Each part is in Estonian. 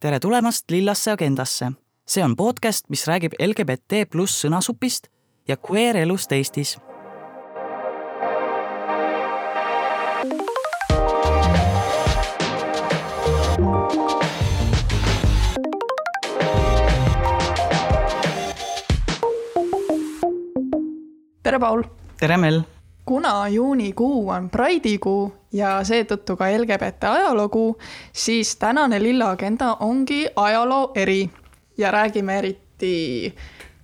tere tulemast Lillasse agendasse. see on podcast, mis räägib LGBT pluss sõnasupist ja queer elust Eestis. tere, Paul! tere, Mel! Kuna juunikuu on Pride'i kuu ja seetõttu ka LGBT ajalookuu, siis tänane Lilla agenda ongi ajaloo eri ja räägime eriti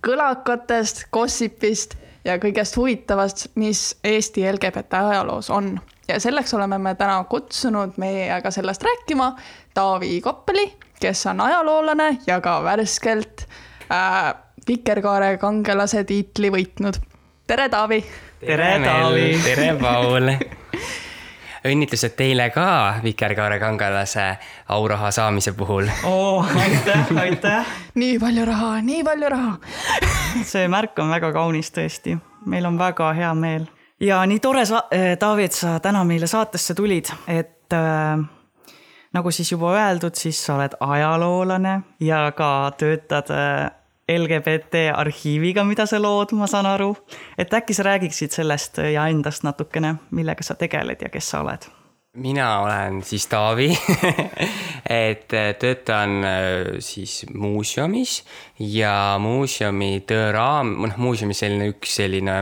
kõlakatest, gossipist ja kõigest huvitavast, mis Eesti LGBT ajaloos on. ja selleks oleme me täna kutsunud meiega sellest rääkima Taavi Koppeli, kes on ajaloolane ja ka värskelt äh, Vikerkaare kangelase tiitli võitnud. tere, Taavi! Tere, Taavi! tere, Paul! õnnitlused teile ka Vikerkaare kangelase auraha saamise puhul. oo, aitäh, aitäh! nii palju raha, nii palju raha see märk on väga kaunis tõesti, meil on väga hea meel. ja nii tore, Taavi, et sa täna meile saatesse tulid, et äh, nagu siis juba öeldud, siis sa oled ajaloolane ja ka töötad äh, LGBT arhiiviga, mida sa lood, ma saan aru. et äkki sa räägiksid sellest ja endast natukene, millega sa tegeled ja kes sa oled? mina olen siis Taavi et töötan äh, siis muuseumis ja muuseumi tööraam, noh muuseumis selline üks selline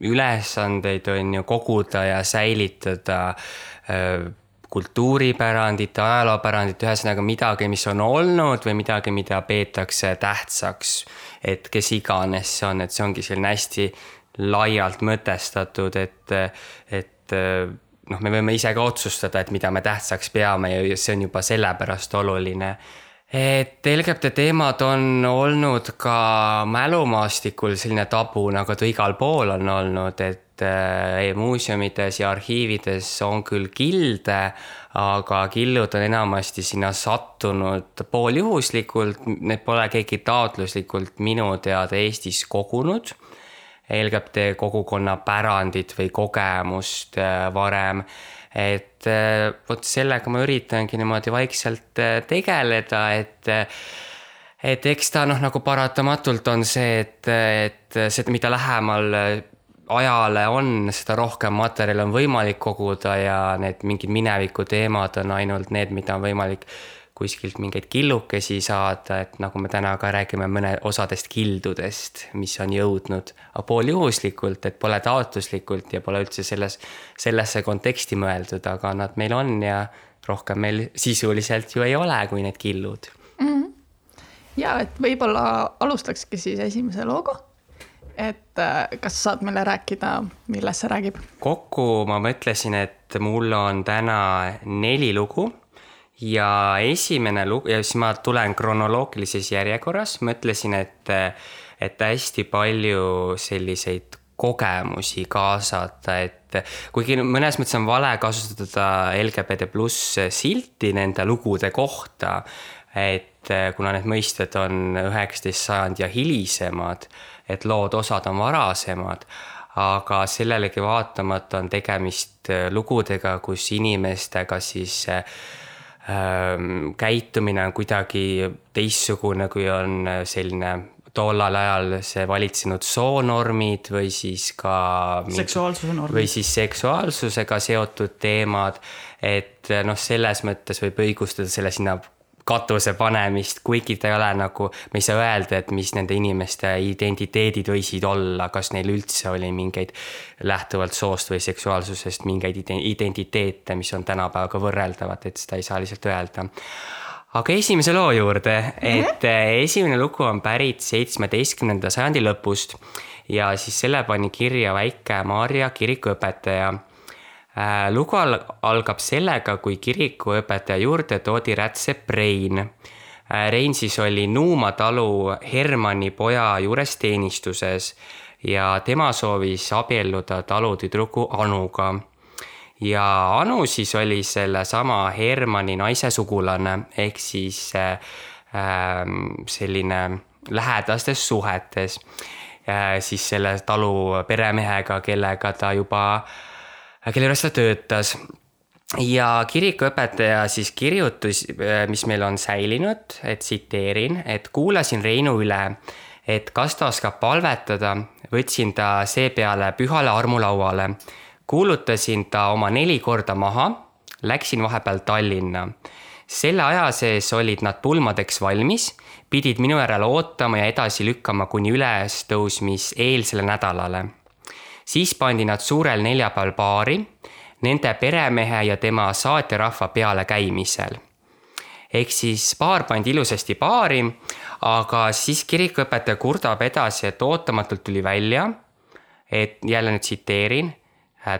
ülesandeid on ju koguda ja säilitada äh, kultuuripärandit, ajaloopärandit, ühesõnaga midagi, mis on olnud või midagi, mida peetakse tähtsaks. et kes iganes see on, et see ongi selline hästi laialt mõtestatud, et, et noh, me võime ise ka otsustada, et mida me tähtsaks peame ja see on juba sellepärast oluline et LGBT teemad on olnud ka mälumaastikul selline tabu, nagu ta igal pool on olnud, et äh, muuseumides ja arhiivides on küll kilde, aga killud on enamasti sinna sattunud pooljuhuslikult, need pole keegi taotluslikult minu teada Eestis kogunud. LGBT kogukonna pärandit või kogemust äh, varem et äh, vot sellega ma üritangi niimoodi vaikselt tegeleda, et et eks ta noh, nagu paratamatult on see, et, et seda, mida lähemal ajale on, seda rohkem materjali on võimalik koguda ja need mingid mineviku teemad on ainult need, mida on võimalik kuskilt mingeid killukesi saada, et nagu me täna ka räägime mõne osadest kildudest, mis on jõudnud pooljuhuslikult, et pole taotluslikult ja pole üldse selles, sellesse konteksti mõeldud, aga nad meil on ja rohkem meil sisuliselt ju ei ole, kui need killud mm. -hmm. ja et võib-olla alustakski siis esimese looga et äh, kas saad meile rääkida, millest see räägib? kokku ma mõtlesin, et mul on täna neli lugu ja esimene lugu ja siis ma tulen kronoloogilises järjekorras, mõtlesin, et, et hästi palju selliseid kogemusi kaasata, et kuigi mõnes mõttes on vale kasutada LGBT pluss silti nende lugude kohta, et kuna need mõisted on üheksateist sajand ja hilisemad, et lood osad on varasemad, aga sellelegi vaatamata on tegemist lugudega, kus inimestega siis äh, käitumine on kuidagi teistsugune, kui on äh, selline tollal ajal see valitsenud soonormid või siis ka seksuaalsuse normid. või siis seksuaalsusega seotud teemad. et noh, selles mõttes võib õigustada selle sinna katuse panemist, kuigi ta ei ole nagu, me ei saa öelda, et mis nende inimeste identiteedid võisid olla, kas neil üldse oli mingeid lähtuvalt soost või seksuaalsusest mingeid identiteete, mis on tänapäevaga võrreldavad, et seda ei saa lihtsalt öelda aga esimese loo juurde, et mhm. esimene lugu on pärit seitsmeteistkümnenda sajandi lõpust ja siis selle pani kirja väike Maarja kirikuõpetaja lugu algab sellega, kui kirikuõpetaja juurde toodi rätsep Rein. Äh, Rein siis oli Nuuma talu Hermanni poja juures teenistuses ja tema soovis abielluda talutüdruku Anuga. ja Anu siis oli sellesama Hermanni naise sugulane, ehk siis äh, ähm, selline lähedastes suhetes äh, siis selle talu peremehega, kellega ta juba äh, kelle juures ta töötas. ja kirikuõpetaja siis kirjutas, mis meil on säilinud, et tsiteerin, et kuulasin Reinu üle, et kas ta oskab palvetada, võtsin ta seepeale pühale armulauale. kuulutasin ta oma neli korda maha, läksin vahepeal Tallinna. selle aja sees olid nad pulmadeks valmis, pidid minu järele ootama ja edasi lükkama kuni ülestõusmis eelsele nädalale. Siis pandi nad suurel neljapäeval paari nende peremehe ja tema saatjarahva pealekäimisel. ehk siis paar pandi ilusasti paari, aga siis kirikuõpetaja kurdab edasi, et ootamatult tuli välja, et jälle nüüd tsiteerin,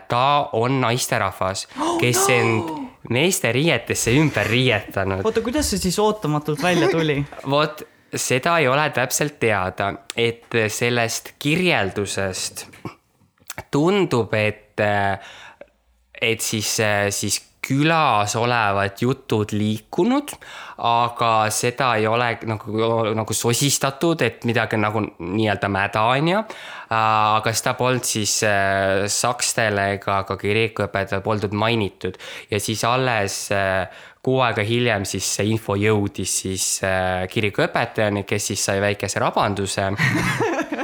ta on naisterahvas, kes oh, no! end meeste riietesse ümber riietanud. oota, kuidas see siis ootamatult välja tuli vot seda ei ole täpselt teada, et sellest kirjeldusest tundub, et et siis, äh, siis külas olevad jutud liikunud, aga seda ei ole nagu, nagu sosistatud, et midagi nagu nii-öelda mäda, on ju. Äh, aga seda polnud siis äh, sakstele ega ka kirikuõpetajal poldud mainitud ja siis alles kuu aega hiljem siis see info jõudis siis kirikuõpetajani, kes siis sai väikese rabanduse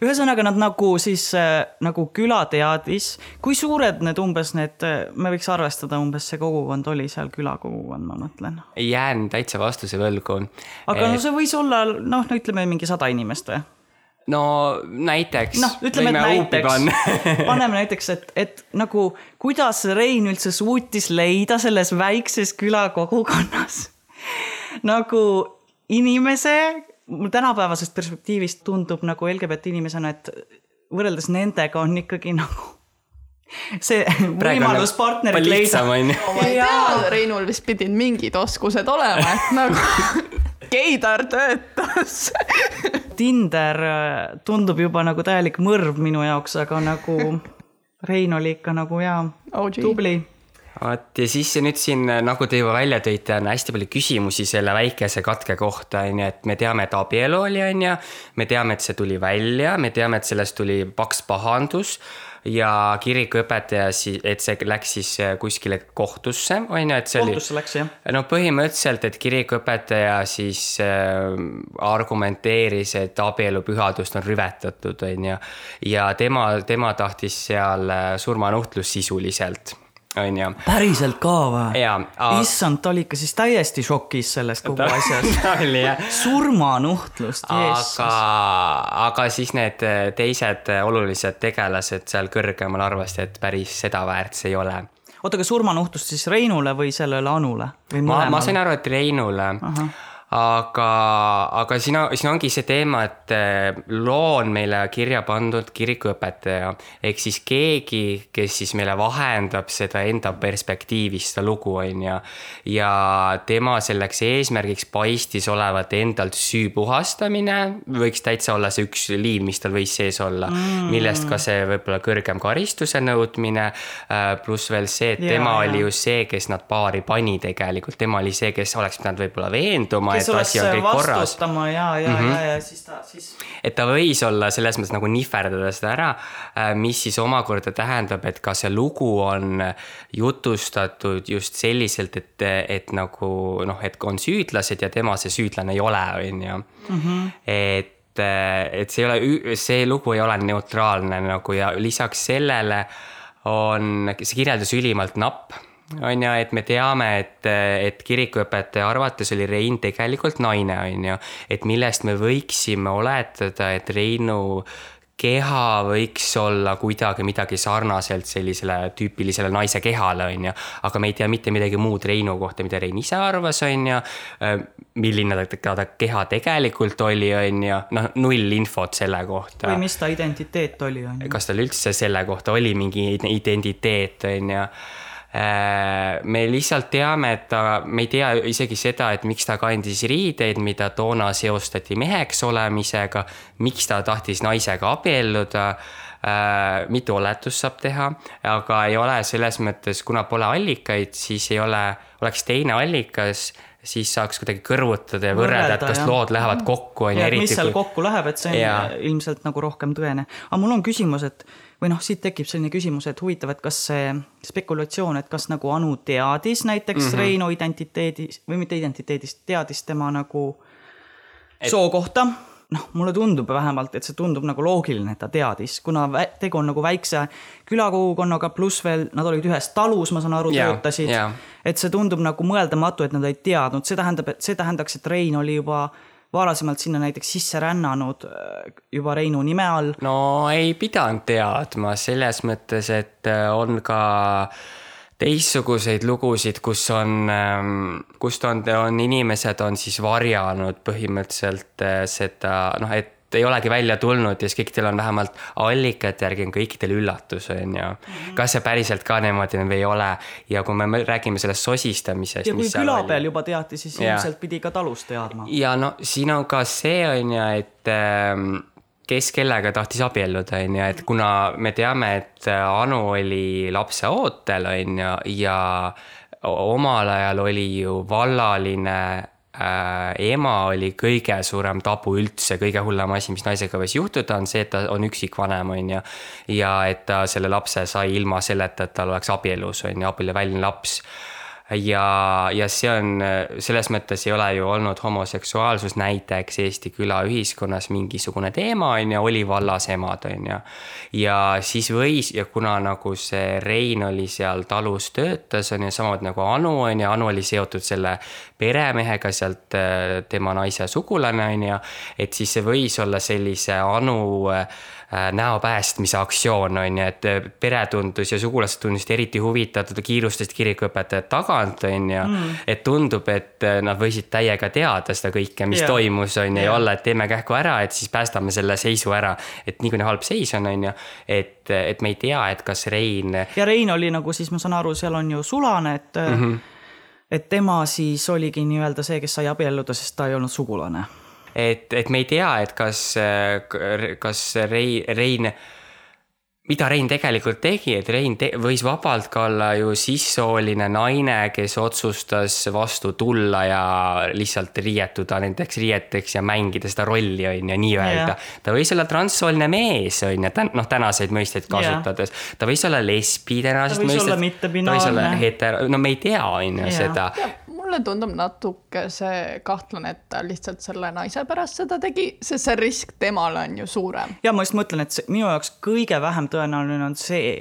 ühesõnaga nad nagu siis äh, nagu küla teadis, kui suured need umbes need, äh, me võiks arvestada, umbes see kogukond oli seal külakogukond, ma mõtlen. jään täitsa vastuse võlgu. aga et... no see võis olla noh, no ütleme mingi sada inimest või? no näiteks. noh, ütleme, et näiteks, paneme näiteks, et, et nagu kuidas Rein üldse suutis leida selles väikses külakogukonnas nagu inimese, mul tänapäevasest perspektiivist tundub nagu LGBT inimesena, et võrreldes nendega on ikkagi nagu see Praegu võimalus partnerit leida. ma ei tea, Reinul vist pidid mingid oskused olema, et nagu geidar töötas. Tinder äh, tundub juba nagu täielik mõrv minu jaoks, aga nagu Rein oli ikka nagu jaa, tubli vot ja siis nüüd siin, nagu te juba välja tõite, on hästi palju küsimusi selle väikese katke kohta, on ju, et me teame, et abielu oli, on ju. me teame, et see tuli välja, me teame, et sellest tuli paks pahandus ja kirikuõpetaja siis, et see läks siis kuskile kohtusse, on ju, et see oli. kohtusse läks jah. no põhimõtteliselt, et kirikuõpetaja siis äh, argumenteeris, et abielu pühadust on rüvetatud, on ju. ja tema, tema tahtis seal äh, surmanuhtlust sisuliselt on ju. päriselt ka või? issand, ta oli ikka siis täiesti šokis sellest kogu asjast ta oli jah. surmanuhtlust, Jeesus. aga, aga siis need teised olulised tegelased seal kõrgemal arvasid, et päris seda väärt see ei ole. oota, aga surmanuhtlust siis Reinule või sellele Anule? ma, ma sain aru, et Reinule aga, aga siin, siin ongi see teema, et eh, loo on meile kirja pandud kirikuõpetaja ehk siis keegi, kes siis meile vahendab seda enda perspektiivist seda lugu, on ju. ja tema selleks eesmärgiks paistis olevat endalt süü puhastamine, võiks täitsa olla see üks liin, mis tal võis sees olla mm., millest ka see võib-olla kõrgem karistuse nõudmine. Äh, pluss veel see, et ja, tema ja. oli ju see, kes nad paari pani tegelikult, tema oli see, kes oleks pidanud võib-olla veenduma et asi on kõik korras. ja, ja mm, -hmm. ja, ja siis ta siis. et ta võis olla selles mõttes nagu nihverdada seda ära, äh, mis siis omakorda tähendab, et ka see lugu on jutustatud just selliselt, et, et nagu noh, et on süüdlased ja tema see süüdlane ei ole, on ju. Mhm. et et see ei ole, see lugu ei ole neutraalne nagu ja lisaks sellele on see kirjeldus ülimalt napp on ju, et me teame, et, et kirikuõpetaja arvates oli Rein tegelikult naine, on ju. et millest me võiksime oletada, et Reinu keha võiks olla kuidagi midagi sarnaselt sellisele tüüpilisele naise kehale, on ju. aga me ei tea mitte midagi muud Reinu kohta, mida Rein ise arvas, on ju. milline ta, ta keha tegelikult oli, on ju, noh, null infot selle kohta. või mis ta identiteet oli, on ju. kas tal üldse selle kohta oli mingi identiteet, on ju Äh, me lihtsalt teame, et ta, me ei tea isegi seda, et miks ta kandis riideid, mida toona seostati meheks olemisega, miks ta tahtis naisega abielluda äh,. mitu oletust saab teha, aga ei ole selles mõttes, kuna pole allikaid, siis ei ole, oleks teine allikas siis saaks kuidagi kõrvutada ja võrrelda, et kas jah. lood lähevad kokku, on ju, ja et mis eriti seal kui kokku läheb, et see on Jaa. ilmselt nagu rohkem tõene. aga mul on küsimus, et või noh, siit tekib selline küsimus, et huvitav, et kas see spekulatsioon, et kas nagu Anu teadis näiteks mm. -hmm. Reino identiteedis või mitte identiteedist, teadis tema nagu et... soo kohta. noh, mulle tundub vähemalt, et see tundub nagu loogiline, et ta teadis, kuna tegu on nagu väikse külakogukonnaga, pluss veel nad olid ühes talus, ma saan aru, Jaa, töötasid jaa. et see tundub nagu mõeldamatu, et nad ei teadnud, see tähendab, et see tähendaks, et Rein oli juba varasemalt sinna näiteks sisse rännanud äh, juba Reinu nime all. no ei pidanud teadma selles mõttes, et äh, on ka teistsuguseid lugusid, kus on, kust on, on inimesed on siis varjanud põhimõtteliselt äh, seda noh, et ei olegi välja tulnud ja siis kõikidel on vähemalt allikate järgi on kõikidel üllatus, on ju. kas see päriselt ka niimoodi on või ei ole ja kui me räägime sellest sosistamisest. ja kui küla peal juba teati, siis Jaa. ilmselt pidi ka talus teadma. ja no siin on ka see, on ju, et ähm, kes kellega tahtis abielluda, on ju, et kuna me teame, et Anu oli lapse ootel, on ju, ja omal ajal oli ju vallaline äh, ema oli kõige suurem tabu üldse, kõige hullem asi, mis naisega võis juhtuda, on see, et ta on üksikvanem, on ju. ja et ta selle lapse sai ilma selleta, et tal oleks abielus, on ju, abieluväline laps ja, ja see on, selles mõttes ei ole ju olnud homoseksuaalsus näiteks Eesti külaühiskonnas mingisugune teema, on ju, oli vallas emad, on ju. ja siis võis ja kuna nagu see Rein oli seal talus töötas, on ju, samamoodi nagu Anu, on ju, Anu oli seotud selle peremehega sealt äh, tema naise sugulane, on ju, et siis see võis olla sellise Anu äh, näo päästmise aktsioon, on ju, et pere tundus ja sugulased tundusid eriti huvitatud, kiirustasid kirikuõpetajad tagant, on ju mm.. et tundub, et nad võisid täiega teada seda kõike, mis yeah. toimus, on ju, ja olla, et teeme kähku ära, et siis päästame selle seisu ära. et niikuinii halb seis on, on ju, et, et me ei tea, et kas Rein ja Rein oli nagu siis, ma saan aru, seal on ju sulane, et mm, -hmm. et tema siis oligi nii-öelda see, kes sai abielluda, sest ta ei olnud sugulane. Et, et me ei tea, et kas, kas Rei-, Rein, mida Rein tegelikult tegi, et Rein te võis vabalt ka olla ju sissooline naine, kes otsustas vastu tulla ja lihtsalt riietuda nendeks riieteks ja mängida seda rolli, on ju, nii-öelda ta võis olla transsooline mees, on ju, noh, tänaseid mõisteid kasutades. ta võis olla lesbi tänasest võis olla mõistest. mittebinaarne. ta võis olla hetero, no me ei tea, on ju, seda. Mulle tundub natuke see kahtlane, et ta lihtsalt selle naise pärast seda tegi, sest see risk temale on ju suurem. ja ma just mõtlen, et see, minu jaoks kõige vähem tõenäoline on see,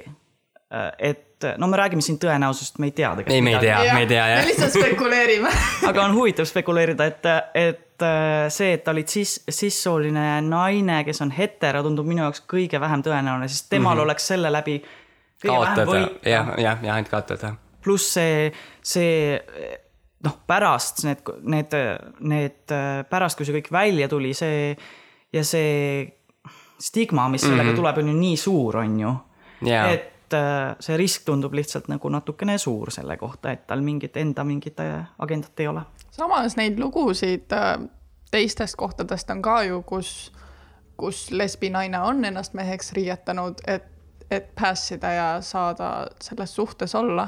et no me räägime siin tõenäosusest, me ei tea tegelikult. ei, me ei tea, me ei tea, me jah. lihtsalt spekuleerime aga on huvitav spekuleerida, et, et äh, see, et ta oli sis, sissooline naine, kes on hetero, tundub minu jaoks kõige vähem tõenäoline, sest temal mm -hmm. oleks selle läbi kõige vähem kaotada, jah, jah, jah, ainult kaotada pluss see, see noh, pärast need, need, need pärast, kui see kõik välja tuli, see ja see stigma, mis sellega mm -hmm. tuleb, on ju nii suur, on ju. Jaa. et äh, see risk tundub lihtsalt nagu natukene suur selle kohta, et tal mingit enda mingit äh, agendat ei ole. samas neid lugusid äh, teistest kohtadest on ka ju, kus, kus lesbinaine on ennast meheks riietanud, et, et pääseda ja saada selles suhtes olla.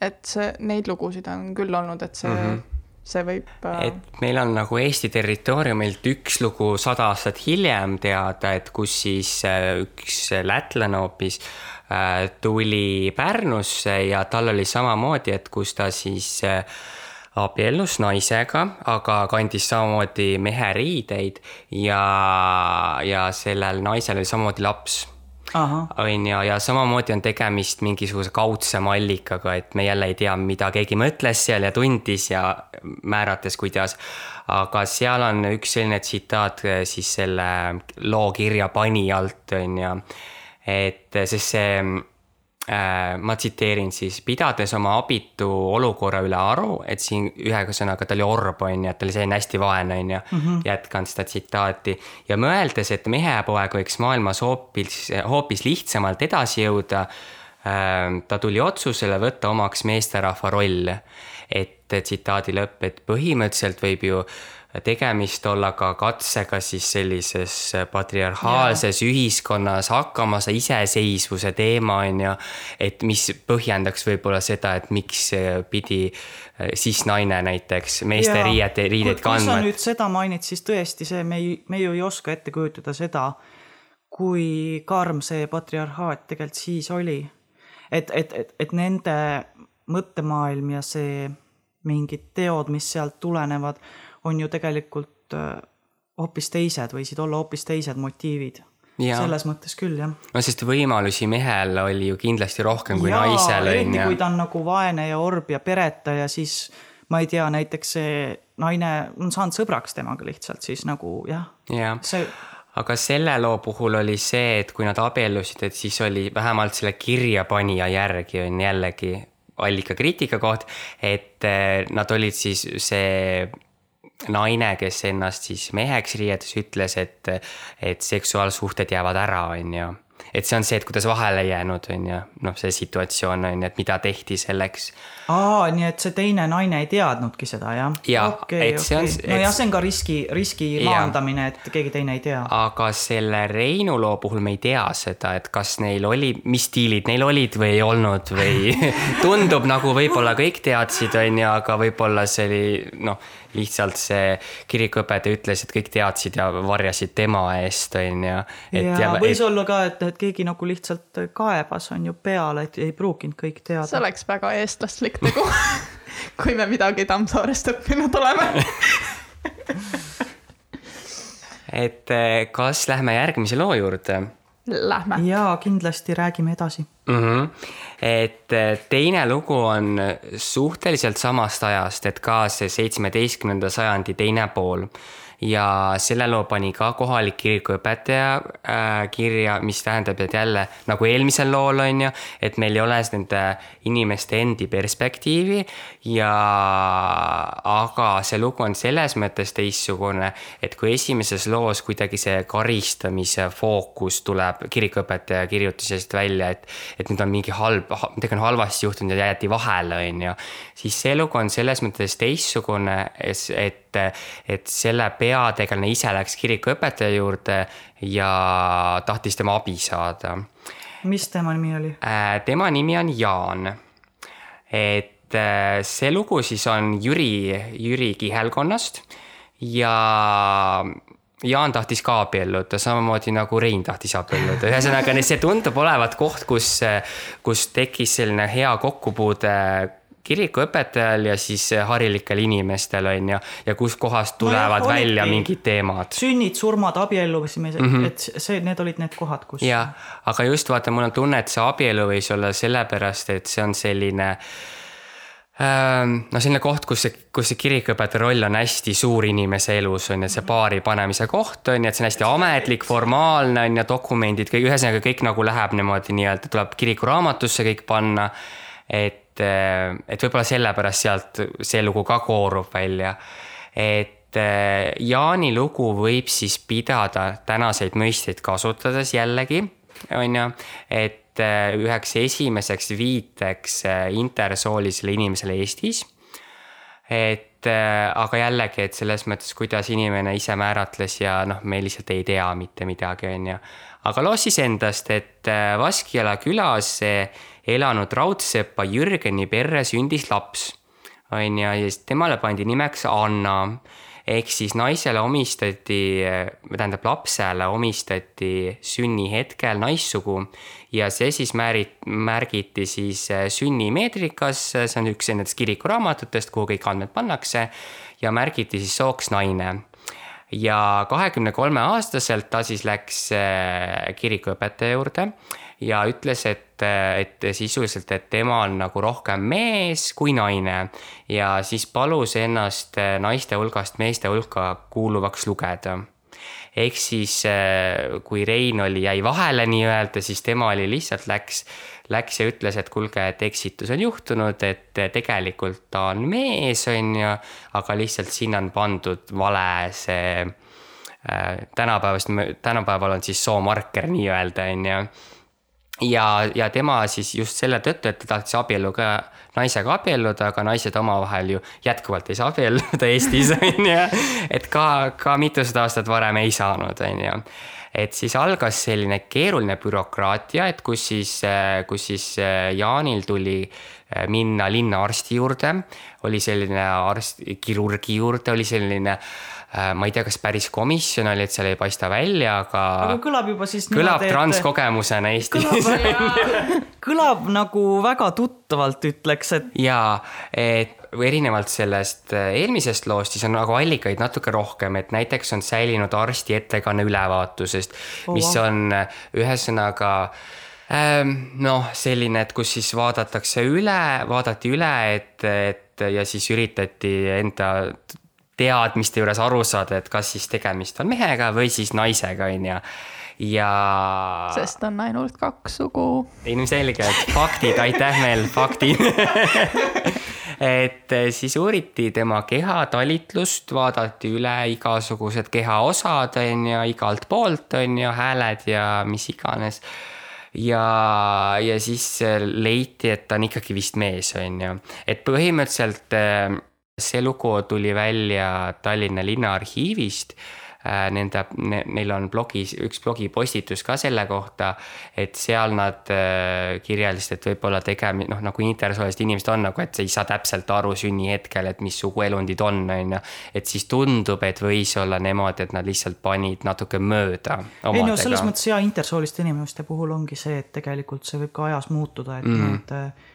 Et see, neid lugusid on küll olnud, et see mm, -hmm. see võib äh, et meil on nagu Eesti territooriumilt üks lugu sada aastat hiljem teada, et kus siis äh, üks lätlane hoopis äh, tuli Pärnusse ja tal oli samamoodi, et kus ta siis abiellus naisega, aga kandis samamoodi meheriideid ja, ja sellel naisel oli samamoodi laps on ju, ja samamoodi on tegemist mingisuguse kaudse mallikaga, et me jälle ei tea, mida keegi mõtles seal ja tundis ja määrates, kuidas. aga seal on üks selline tsitaat eh, siis selle loo kirja panijalt, on ju. et sest see äh, ma tsiteerin siis, pidades oma abitu olukorra üle aru, et siin ühesõnaga ta oli orb, on ju, et ta oli selline hästi vaene, on ju, jätkan seda tsitaati. ja mõeldes, et mehepoeg võiks maailmas hoopis, hoopis lihtsamalt edasi jõuda, ta tuli otsusele võtta omaks meesterahva roll. et tsitaadi lõpp, et põhimõtteliselt võib ju tegemist olla ka katsega siis sellises patriarhaalses ja. ühiskonnas hakkama saa iseseisvuse teema on ju. et mis põhjendaks võib-olla seda, et miks pidi siis naine näiteks meeste ja. riiet, riideid kandma. kui sa nüüd seda mainid, siis tõesti see, me ei, me ju ei oska ette kujutada seda, kui karm see patriarhaat tegelikult siis oli. et, et, et, et nende mõttemaailm ja see mingid teod, mis sealt tulenevad on ju tegelikult äh, hoopis teised, võisid olla hoopis teised motiivid. Ja. selles mõttes küll, jah. no sest võimalusi mehel oli ju kindlasti rohkem kui ja, naisel. eriti kui ta on nagu vaene ja orb ja pereta ja siis ma ei tea, näiteks see naine on saanud sõbraks temaga lihtsalt siis nagu jah ja. see aga selle loo puhul oli see, et kui nad abiellusid, et siis oli vähemalt selle kirjapanija järgi on jällegi allika kriitika koht, et äh, nad olid siis see naine, kes ennast siis meheks riietas, ütles, et, et seksuaalsuhted jäävad ära, on ju. et see on see, et kuidas vahele jäänud, on ju, noh, see situatsioon on ju, et mida tehti selleks. aa, nii et see teine naine ei teadnudki seda, jah? okay,, et see on okay.. nojah, see on ka riski, riski maandamine, et keegi teine ei tea. aga selle Reinu loo puhul me ei tea seda, et kas neil oli, mis stiilid neil olid või ei olnud või tundub nagu võib-olla kõik teadsid, on ju, aga võib-olla see oli noh lihtsalt see kirikuõpetaja ütles, et kõik teadsid ja varjasid tema eest, on ju. ja, ja võis et... olla ka, et, et keegi nagu lihtsalt kaebas, on ju, peale, et ei pruukinud kõik teada. see oleks väga eestlaslik tegu kui me midagi Tammsaarest õppinud oleme et eh, kas lähme järgmise loo juurde? Lähme. jaa, kindlasti räägime edasi mm. -hmm. et eh, teine lugu on suhteliselt samast ajast, et ka see seitsmeteistkümnenda sajandi teine pool ja selle loo pani ka kohalik kirikuõpetaja äh, kirja, mis tähendab, et jälle nagu eelmisel lool on ju, et meil ei ole nende inimeste endi perspektiivi. Ja aga see lugu on selles mõttes teistsugune, et kui esimeses loos kuidagi see karistamise fookus tuleb kirikuõpetaja kirjutisest välja, et, et nüüd on mingi halb, midagi on halvasti juhtunud ja jäeti vahele, on ju, siis see lugu on selles mõttes teistsugune, et et, et selle peategelane ise läks kirikuõpetaja juurde ja tahtis tema abi saada. mis tema nimi oli? Äh, tema nimi on Jaan. et äh, see lugu siis on Jüri, Jüri kihelkonnast ja Jaan tahtis ka abielluda, samamoodi nagu Rein tahtis abielluda, ühesõnaga see tundub olevat koht, kus, kus tekkis selline hea kokkupuude kirikuõpetajal ja siis harilikel inimestel on ju, ja kuskohast tulevad no jah, välja mingid teemad. sünnid, surmad, abiellumised mm, -hmm. et see, need olid need kohad, kus. jah, aga just vaata, mul on tunne, et see abielu võis olla sellepärast, et see on selline ähm, no selline koht, kus see, kus see kirikuõpetaja roll on hästi suur inimese elus on ju, see paari panemise koht on ju, et see on hästi ametlik, formaalne on ju, dokumendid, ühesõnaga kõik nagu läheb niimoodi nii-öelda, tuleb kirikuraamatusse kõik panna. et et, eh, et võib-olla sellepärast sealt see lugu ka koorub välja. et eh, Jaani lugu võib siis pidada tänaseid mõisteid kasutades jällegi, on ju, et eh, üheks esimeseks viiteks intersoolisele inimesele Eestis et aga jällegi, et selles mõttes, kuidas inimene ise määratles ja noh, me lihtsalt ei tea mitte midagi, on ju. aga loos siis endast, et Vaskjala külas elanud raudsepa Jürgeni perre sündis laps, on ju, ja siis temale pandi nimeks Anna. ehk siis naisele omistati, tähendab lapsele omistati sünnihetkel naissugu. Ja see siis määrit-, märgiti siis sünnimeetrikas, see on üks nendest kirikuraamatutest, kuhu kõik andmed pannakse, ja märgiti siis sooks naine ja kahekümne kolme aastaselt ta siis läks kirikuõpetaja juurde ja ütles, et, et sisuliselt, et tema on nagu rohkem mees kui naine. Ja siis palus ennast naiste hulgast meeste hulka kuuluvaks lugeda. Ehk siis kui Rein oli, jäi vahele nii-öelda, siis tema oli lihtsalt läks, läks ja ütles, et kuulge, et eksitus on juhtunud, et tegelikult ta on mees, on ju, aga lihtsalt sinna on pandud vale see äh, tänapäevast, tänapäeval on siis soomarker nii-öelda, on ju ja, ja tema siis just selle tõttu, et ta tahtis abielluga, naisega abielluda, aga naised omavahel ju jätkuvalt ei saa abielluda Eestis, on ju. et ka, ka mitusada aastat varem ei saanud, on ju et siis algas selline keeruline bürokraatia, et kus siis, kus siis Jaanil tuli minna linnaarsti juurde, oli selline arst, kirurgi juurde, oli selline Äh, ma ei tea, kas päris komisjon oli, et seal ei paista välja, aga. aga kõlab juba siis. kõlab transkogemusena Eestis. Kõlab, kõlab nagu väga tuttavalt, ütleks, et. ja, et erinevalt sellest äh, eelmisest loost, siis on nagu allikaid natuke rohkem, et näiteks on säilinud arsti ettekanne ülevaatusest oh,, mis on äh, ühesõnaga ähm, noh, selline, et kus siis vaadatakse üle, vaadati üle, et, et ja siis üritati enda teadmiste juures aru saada, et kas siis tegemist on mehega või siis naisega, on ju ja. sest on ainult kaks sugu. ilmselgelt, faktid, aitäh meil, faktid et eh, siis uuriti tema kehatalitlust, vaadati üle igasugused kehaosad, on ju, igalt poolt, on ju, hääled ja mis iganes. ja, ja siis eh, leiti, et ta on ikkagi vist mees, on ju, et põhimõtteliselt eh, see lugu tuli välja Tallinna Linnaarhiivist. Äh, nende ne,, neil on blogis üks blogipostitus ka selle kohta, et seal nad äh, kirjeldasid, et võib-olla tegemi-, noh, nagu intersoolised inimesed on nagu, et sa ei saa täpselt aru sünnihetkel, et mis suguelundid on, on ju. et siis tundub, et võis olla niimoodi, et nad lihtsalt panid natuke mööda. ei no selles mõttes ja intersooliste inimeste puhul ongi see, et tegelikult see võib ka ajas muutuda, et mm. need äh,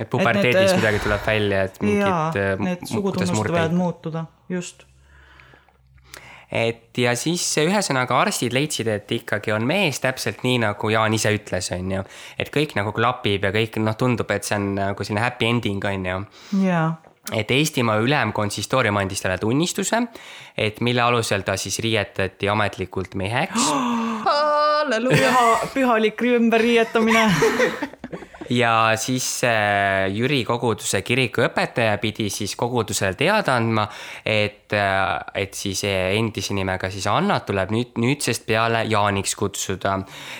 et puberteedis midagi tuleb välja, et mingid. äh, need sugutunnused võivad muutuda, just et ja siis ühesõnaga arstid leidsid, et ikkagi on mees täpselt nii, nagu Jaan ise ütles, on ju. et kõik nagu klapib ja kõik noh, tundub, et see on nagu selline happy ending, on ju. jaa et Eestimaa ülemkonsistoorium andis talle tunnistuse, et mille alusel ta siis riietati ametlikult meheks püha, pühalik ümberriietamine ja siis äh, Jüri koguduse kirikuõpetaja pidi siis kogudusele teada andma, et, äh, et siis endise nimega siis Annat tuleb nüüd, nüüdsest peale Jaaniks kutsuda.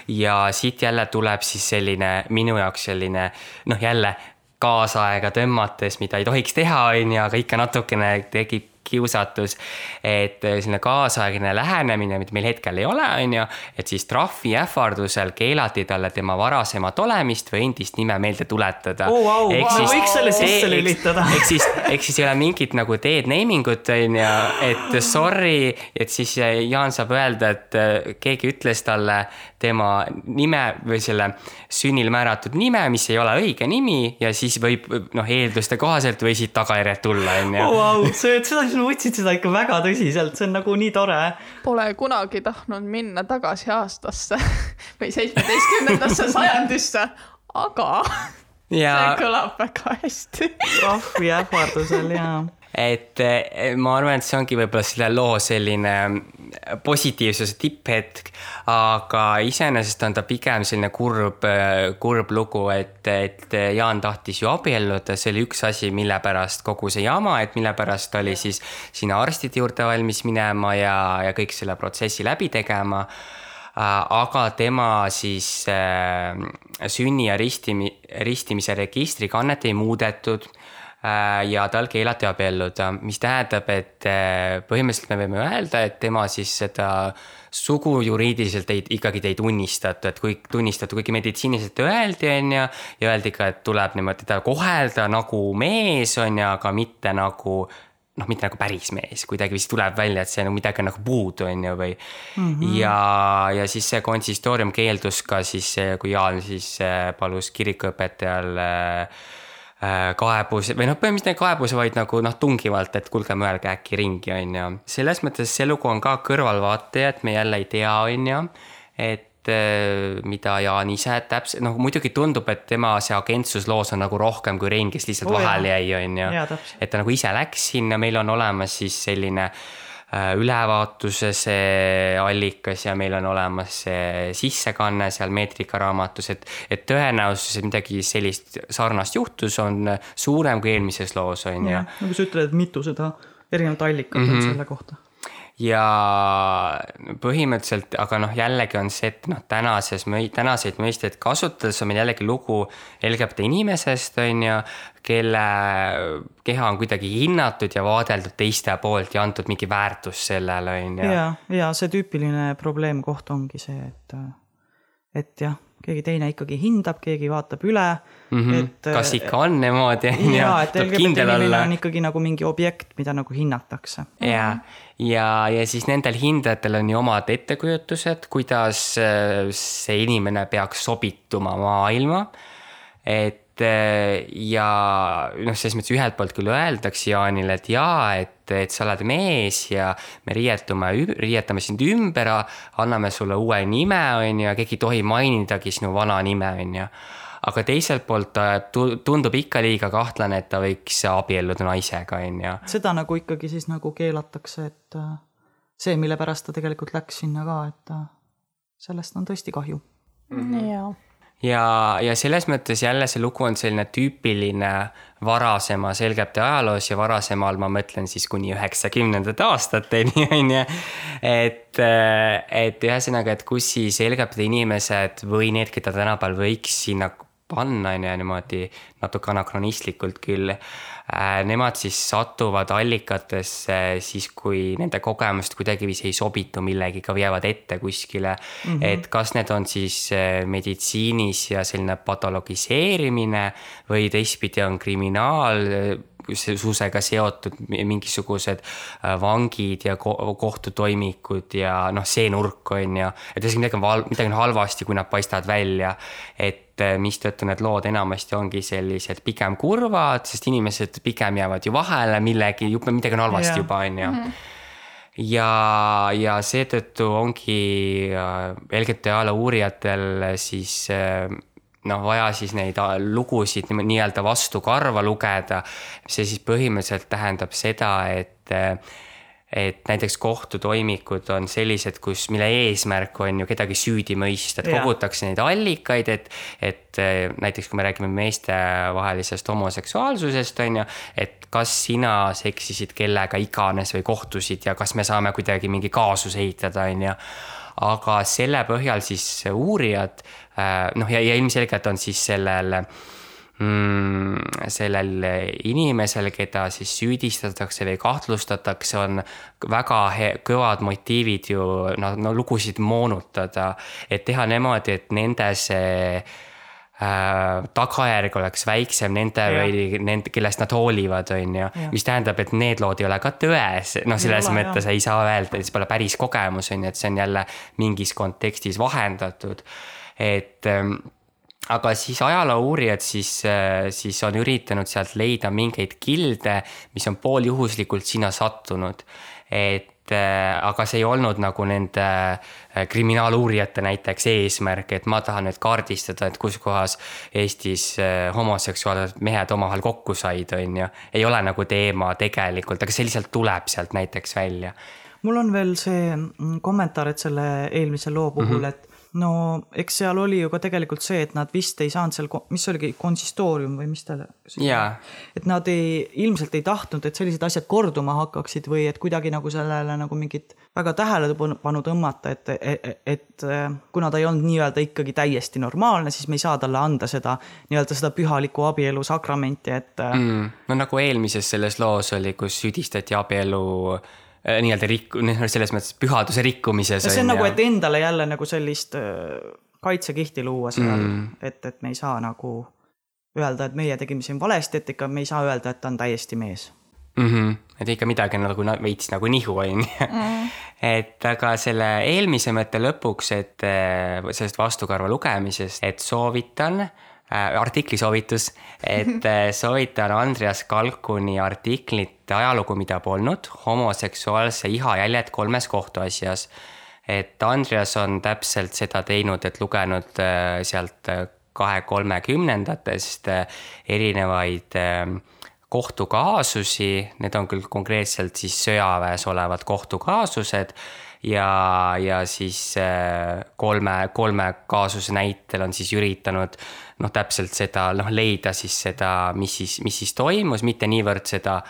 ja siit jälle tuleb siis selline minu jaoks selline noh, jälle kaasaega tõmmates, mida ei tohiks teha, on ju, aga ikka natukene tekib kiusatus. et äh, selline kaasaegne lähenemine, mida meil hetkel ei ole, on ju, et siis trahvi ähvardusel keelati talle tema varasemat olemist või endist nime meelde tuletada oh,. Wow, wow, võiks selle sisse lülitada. ehk siis, ehk siis ei ole mingit nagu dead naming ut, on ju, et sorry, et siis Jaan saab öelda, et äh, keegi ütles talle tema nime või selle sünnil määratud nime, mis ei ole õige nimi ja siis võib noh, eelduste kohaselt võisid tagajärjed tulla, on ju. Vau, seda sa võtsid seda ikka väga tõsiselt, see on nagu nii tore. Pole kunagi tahtnud minna tagasi aastasse või seitsmeteistkümnendasse sajandisse, aga ja... see kõlab väga hästi. trahvi ähvardusel ja et eh, ma arvan, et see ongi võib-olla selle loo selline positiivsuse tipphetk, aga iseenesest on ta pigem selline kurb, kurb lugu, et, et Jaan tahtis ju abielluda, see oli üks asi, mille pärast kogu see jama, et mille pärast oli siis sinna arstide juurde valmis minema ja, ja kõik selle protsessi läbi tegema. Aga tema siis äh, sünni ja ristimi, ristimise registrikannet ei muudetud ja tal keelati abielluda, mis tähendab, et äh, põhimõtteliselt me võime öelda, et tema siis seda sugu juriidiliselt ei, ikkagi ei tunnistata, et kui tunnistati, kuigi meditsiiniliselt öeldi, on ju, ja öeldi ka, et tuleb niimoodi teda kohelda nagu mees, on ju, aga mitte nagu noh, mitte nagu päris mees, kuidagi vist tuleb välja, et see nagu midagi on nagu puudu, on ju, või mm. -hmm. ja, ja siis see konsistoorium keeldus ka siis, kui Jaan siis äh, palus kirikuõpetajal äh, Äh, kaebus või noh, põhimõtteliselt kaebus, vaid nagu noh, tungivalt, et kuulge, mõelge äkki ringi, on ju. selles mõttes see lugu on ka kõrvalvaataja, et me jälle ei tea, on ju, et äh, mida Jaan ise täpselt, noh muidugi tundub, et tema see agentsus loos on nagu rohkem kui Rein, kes lihtsalt oh, vahele jäi, on ju. et ta nagu ise läks sinna, meil on olemas siis selline Äh, ülevaatuse see allikas ja meil on olemas see sissekanne seal meetrikaraamatus, et, et tõenäosus, et midagi sellist sarnast juhtus, on suurem kui eelmises loos, on ju. nagu sa ütled, et mitu seda erinevat allikat mm -hmm. on mhm. selle kohta ja põhimõtteliselt, aga noh, jällegi on see, et noh, tänases, tänaseid mõisteid kasutades on meil jällegi lugu LGBT inimesest, on ju, kelle keha on kuidagi hinnatud ja vaadeldud teiste poolt ja antud mingi väärtus sellele, on ju. ja, ja see tüüpiline probleemkoht ongi see, et, et jah keegi teine ikkagi hindab, keegi vaatab üle mm. -hmm. et kas ikka on niimoodi? jaa, et LGBT inimene on ikkagi nagu mingi objekt, mida nagu hinnatakse. jaa, ja, ja siis nendel hindajatel on ju omad ettekujutused, kuidas äh, see inimene peaks sobituma maailma. et äh, ja noh, selles mõttes ühelt poolt küll öeldakse Jaanile, et jaa, et, et sa oled mees ja me riietume, riietame sind ümber, anname sulle uue nime, on ju, ja keegi ei tohi mainidagi sinu vana nime, on ju aga teiselt poolt tundub ikka liiga kahtlane, et ta võiks abielluda naisega, on ju. seda nagu ikkagi siis nagu keelatakse, et äh, see, mille pärast ta tegelikult läks sinna ka, et äh, sellest on tõesti kahju mm. -hmm. jaa ja, ja selles mõttes jälle see lugu on selline tüüpiline varasemas LGBT ajaloos ja varasemal ma mõtlen siis kuni üheksakümnendate aastateni, on ju. et, et ühesõnaga, et kus siis LGBT inimesed või need, keda tänapäeval võiks sinna panna, on ju, niimoodi natuke anakronistlikult küll. Äh, nemad siis satuvad allikatesse siis, kui nende kogemust kuidagiviisi ei sobitu millegiga või jäävad ette kuskile mm. -hmm. et kas need on siis äh, meditsiinis ja selline patologiseerimine või teistpidi on kriminaal susega seotud mingisugused äh, vangid ja kohtutoimikud ja noh, see nurk on ju. et ühesõnaga midagi on val-, midagi on halvasti, kui nad paistavad välja. et äh, mistõttu need lood enamasti ongi sellised pigem kurvad, sest inimesed pigem jäävad ju vahele millegi, midagi on halvasti yeah. juba, on ju mm. -hmm ja, ja seetõttu ongi äh, LGBT ala uurijatel siis noh, vaja siis neid äh, lugusid nii-öelda vastu karva lugeda. see siis põhimõtteliselt tähendab seda, et äh, et näiteks kohtutoimikud on sellised, kus, mille eesmärk on ju kedagi süüdi mõista, et kogutakse neid allikaid, et, et äh, näiteks kui me räägime meestevahelisest homoseksuaalsusest, on ju, et kas sina seksisid kellega iganes või kohtusid ja kas me saame kuidagi mingi kaasuse ehitada, on ju. Aga selle põhjal siis uurijad äh, noh, ja, ja ilmselgelt on siis sellel mm, sellel inimesel, keda siis süüdistatakse või kahtlustatakse, on väga kõvad motiivid ju noh, no lugusid moonutada, et teha niimoodi, et nende see äh, tagajärg oleks väiksem nende ja. või nende, kellest nad hoolivad, on ju. mis tähendab, et need lood ei ole ka tões, noh, selles ei mõttes ja. ei saa öelda, et see pole päris kogemus, on ju, et see on jälle mingis kontekstis vahendatud. Et ähm, aga siis ajaloouurijad siis, äh, siis on üritanud sealt leida mingeid kilde, mis on pooljuhuslikult sinna sattunud. et Äh, aga see ei olnud nagu nende äh, kriminaaluurijate näiteks eesmärk, et ma tahan nüüd kaardistada, et kus kohas Eestis homoseksuaalsed mehed omavahel kokku said, on ju. ei ole nagu teema tegelikult, aga see lihtsalt tuleb sealt näiteks välja. mul on veel see mm, kommentaar, et selle eelmise loo puhul mm, -hmm. et no eks seal oli ju ka tegelikult see, et nad vist ei saanud seal, mis oligi, konsistoorium või mis ta yeah.. et nad ei, ilmselt ei tahtnud, et sellised asjad korduma hakkaksid või et kuidagi nagu sellele nagu mingit väga tähelepanu tõmmata, et, et, et kuna ta ei olnud nii-öelda ikkagi täiesti normaalne, siis me ei saa talle anda seda nii-öelda seda pühalikku abielu sakramenti, et mm,. no nagu eelmises selles loos oli, kus süüdistati abielu nii-öelda rikku-, noh selles mõttes pühaduse rikkumises. see on, on nagu, et endale jälle nagu sellist äh, kaitsekihti luua seal mm., et, et me ei saa nagu öelda, et meie tegime siin valesti, et ikka me ei saa öelda, et ta on täiesti mees mm. -hmm. et ikka midagi on nagu veits nagu nihu, on ju. Mm. et aga selle eelmise mõtte lõpuks, et äh, sellest vastukarva lugemisest, et soovitan äh, artikli soovitus, et soovitan Andreas Kalkuni artiklit ajalugu, mida polnud, homoseksuaalse iha jäljed kolmes kohtuasjas. et Andreas on täpselt seda teinud, et lugenud äh, sealt äh, kahe kolmekümnendatest äh, erinevaid kohtukaasusi, need on küll konkreetselt siis sõjaväes olevad kohtukaasused ja, ja siis kolme, kolme kaasuse näitel on siis üritanud noh, täpselt seda noh, leida siis seda, mis siis, mis siis toimus, mitte niivõrd seda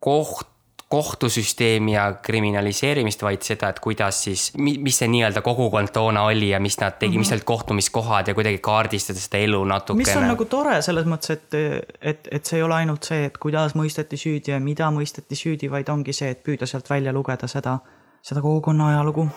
koht, kohtusüsteemi ja kriminaliseerimist, vaid seda, et kuidas siis, mis see nii-öelda kogukond toona oli ja mis nad tegi mm, -hmm. mis mhm. olid kohtumiskohad ja kuidagi kaardistada seda elu natukene. mis on nagu tore selles mõttes, et, et, et see ei ole ainult see, et kuidas mõisteti süüdi ja mida mõisteti süüdi, vaid ongi see, et püüda sealt välja lugeda seda, seda kogukonna ajalugu.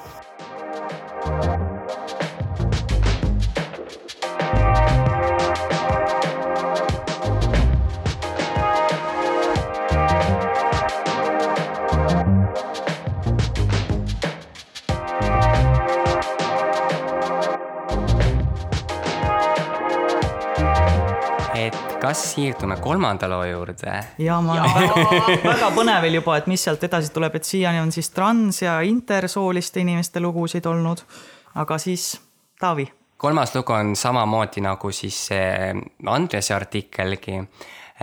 Kas siirdume kolmanda loo juurde? ja ma väga, väga põnev oli juba, et mis sealt edasi tuleb, et siiani on siis trans- ja intersooliste inimeste lugusid olnud. aga siis Taavi. kolmas lugu on samamoodi nagu siis see Andrese artikkelgi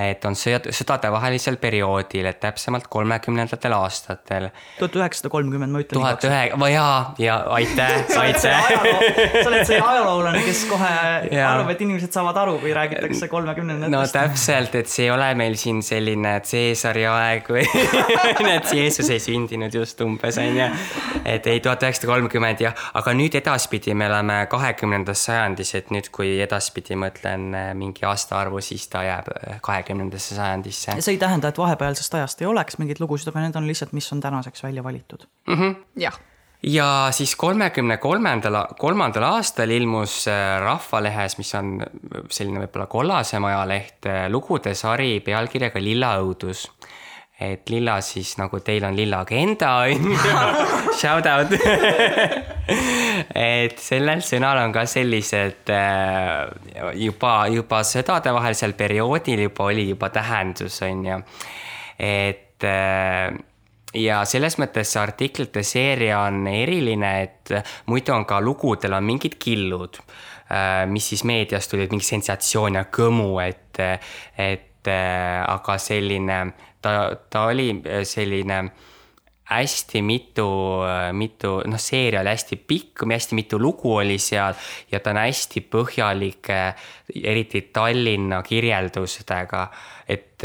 et on sõjad, sõdadevahelisel perioodil, et täpsemalt kolmekümnendatel aastatel. tuhat üheksasada kolmkümmend, ma ütlen. tuhat ühe, jaa, ja aitäh, aitäh. sa oled see ajaloolane, kes kohe arvab, et inimesed saavad aru, kui räägitakse kolmekümnendatest. no täpselt, et see ei ole meil siin selline Caesari aeg või et Jeesus ei sündinud just umbes, on ju. et ei, tuhat üheksasada kolmkümmend jah, aga nüüd edaspidi me oleme kahekümnendas sajandis, et nüüd, kui edaspidi mõtlen mingi aastaarvu, siis ta jääb kahekümnendasse kahekümnendasse sajandisse. see ei tähenda, et vahepealsest ajast ei oleks mingeid lugusid, aga need on lihtsalt, mis on tänaseks välja valitud mm. -hmm. jah ja siis kolmekümne kolmandal, kolmandal aastal ilmus äh, Rahvalehes, mis on selline võib-olla kollasem ajaleht, äh, lugude sari pealkirjaga Lilla õudus et lilla siis nagu teil on lilla agenda on ju, shout out et sellel sõnal on ka sellised äh, juba, juba sõdadevahelisel perioodil juba oli juba tähendus, on ju. et äh, ja selles mõttes see artiklite seeria on eriline, et muidu on ka lugudel on mingid killud, äh, mis siis meediast tulid, mingi sensatsioon ja kõmu, et, et aga selline ta, ta oli selline hästi mitu, äh, mitu, noh, seeria oli hästi pikk, hästi mitu lugu oli seal ja ta on hästi põhjalik, äh, eriti Tallinna kirjeldustega. et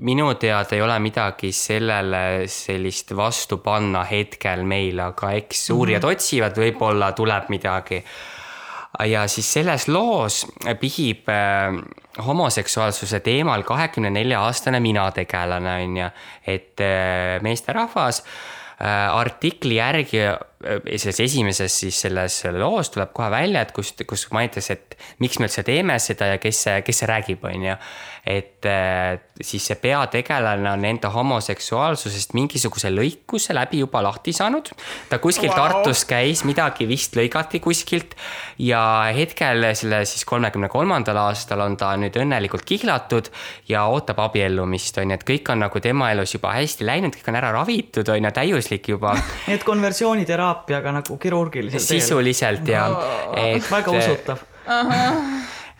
minu teada ei ole midagi sellele sellist vastu panna hetkel meil, aga eks uurijad mm -hmm. otsivad, võib-olla tuleb midagi ja siis selles loos pihib äh, homoseksuaalsuse teemal kahekümne nelja aastane minategelane, on ju, et äh, meesterahvas äh, artikli järgi selles esimeses siis selles loos tuleb kohe välja, et kust, kus mainitakse, et miks me üldse teeme seda ja kes see, kes see räägib, on ju et äh, siis see peategelane on enda homoseksuaalsusest mingisuguse lõikuse läbi juba lahti saanud. ta kuskil wow. Tartus käis, midagi vist lõigati kuskilt ja hetkel selle siis kolmekümne kolmandal aastal on ta nüüd õnnelikult kihlatud ja ootab abiellumist, on ju, et kõik on nagu tema elus juba hästi läinud, kõik on ära ravitud, on ju, täiuslik juba. nii et konversiooniteraapiaga nagu kirurgiliselt. sisuliselt ja et.... väga usutav.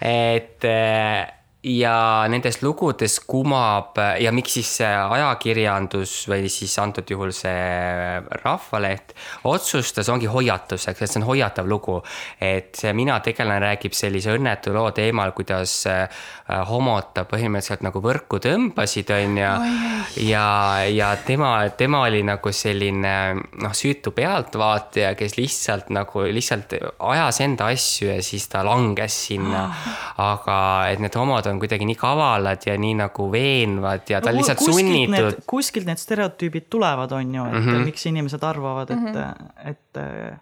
et äh, ja nendes lugudes kumab ja miks siis see ajakirjandus või siis antud juhul see Rahvaleht otsustas, ongi hoiatuseks, et see on hoiatav lugu. et see mina tegelane räägib sellise õnnetu loo teemal, kuidas äh, homod ta põhimõtteliselt nagu võrku tõmbasid, on ju. ja, ja tema, tema oli nagu selline noh, süütu pealtvaataja, kes lihtsalt nagu lihtsalt ajas enda asju ja siis ta langes sinna. aga et need homod on kuidagi nii kavalad ja nii nagu veenvad ja ta on no, lihtsalt sunnitud. kuskilt need stereotüübid tulevad, on ju, et mm -hmm. miks inimesed arvavad, et mm, -hmm. et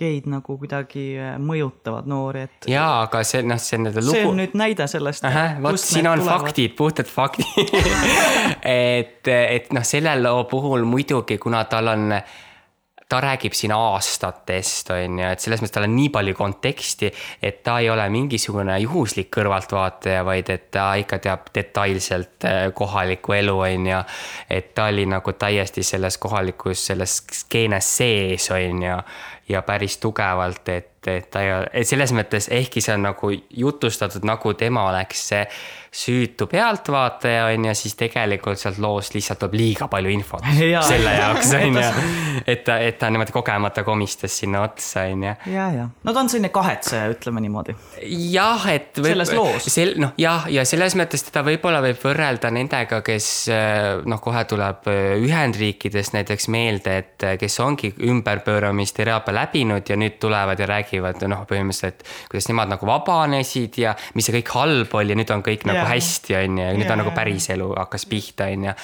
geid nagu kuidagi mõjutavad noori, et. jaa, aga see noh, see on lugu. see on nüüd näide sellest. vot siin on tulevad. faktid, puhtad faktid et, et noh, selle loo puhul muidugi, kuna tal on ta räägib siin aastatest, on ju, et selles mõttes tal on nii palju konteksti, et ta ei ole mingisugune juhuslik kõrvaltvaataja, vaid et ta ikka teab detailselt äh, kohalikku elu, on ju. et ta oli nagu täiesti selles kohalikus, selles skeenes sees, on ju, ja päris tugevalt, et, et ta ei ole, et selles mõttes, ehkki see on nagu jutustatud, nagu tema oleks see süütu pealtvaataja on ju, siis tegelikult sealt loost lihtsalt tuleb liiga palju infot Jaa. selle jaoks on ju. et ta, et ta niimoodi kogemata komistas sinna otsa on ju. ja, ja no ta on selline kahetseja, ütleme niimoodi. jah, et. selles loos. sel-, noh jah, ja selles mõttes teda võib-olla võib võrrelda nendega, kes noh, kohe tuleb Ühendriikides näiteks meelde, et kes ongi ümberpööramisteraapia läbinud ja nüüd tulevad ja räägivad noh, põhimõtteliselt, kuidas nemad nagu vabanesid ja mis see kõik halb oli ja nüüd on kõik nagu Jaa. hästi, on ju, ja nüüd Jaa, on nagu jaa. päris elu hakkas pihta, on ju.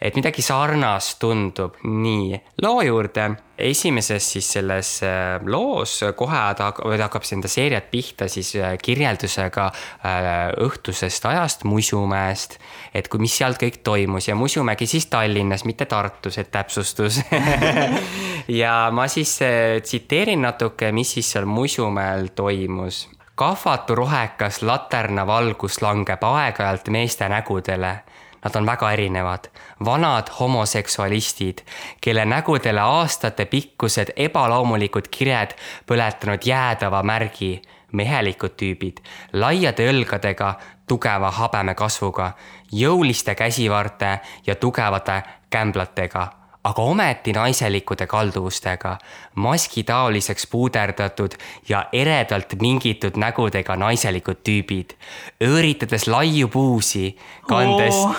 et midagi sarnast tundub. nii, loo juurde esimeses siis selles äh, loos kohe ta ta hakkab enda seeriat pihta siis äh, kirjeldusega äh, õhtusest ajast Musumäest. et kui, mis sealt kõik toimus ja Musumägi siis Tallinnas, mitte Tartus, et täpsustus ja ma siis tsiteerin natuke, mis siis seal Musumäel toimus kahvatu rohekas laternavalgus langeb aeg-ajalt meeste nägudele. Nad on väga erinevad, vanad homoseksualistid, kelle nägudele aastatepikkused ebaloomulikud kired põletanud jäädava märgi, mehelikud tüübid, laiade õlgadega, tugeva habeme kasvuga, jõuliste käsivarte ja tugevate kämblatega aga ometi naiselikude kalduvustega, maskitaoliseks puuderdatud ja eredalt mingitud nägudega naiselikud tüübid, õõritades laiu puusi, kandes Oo.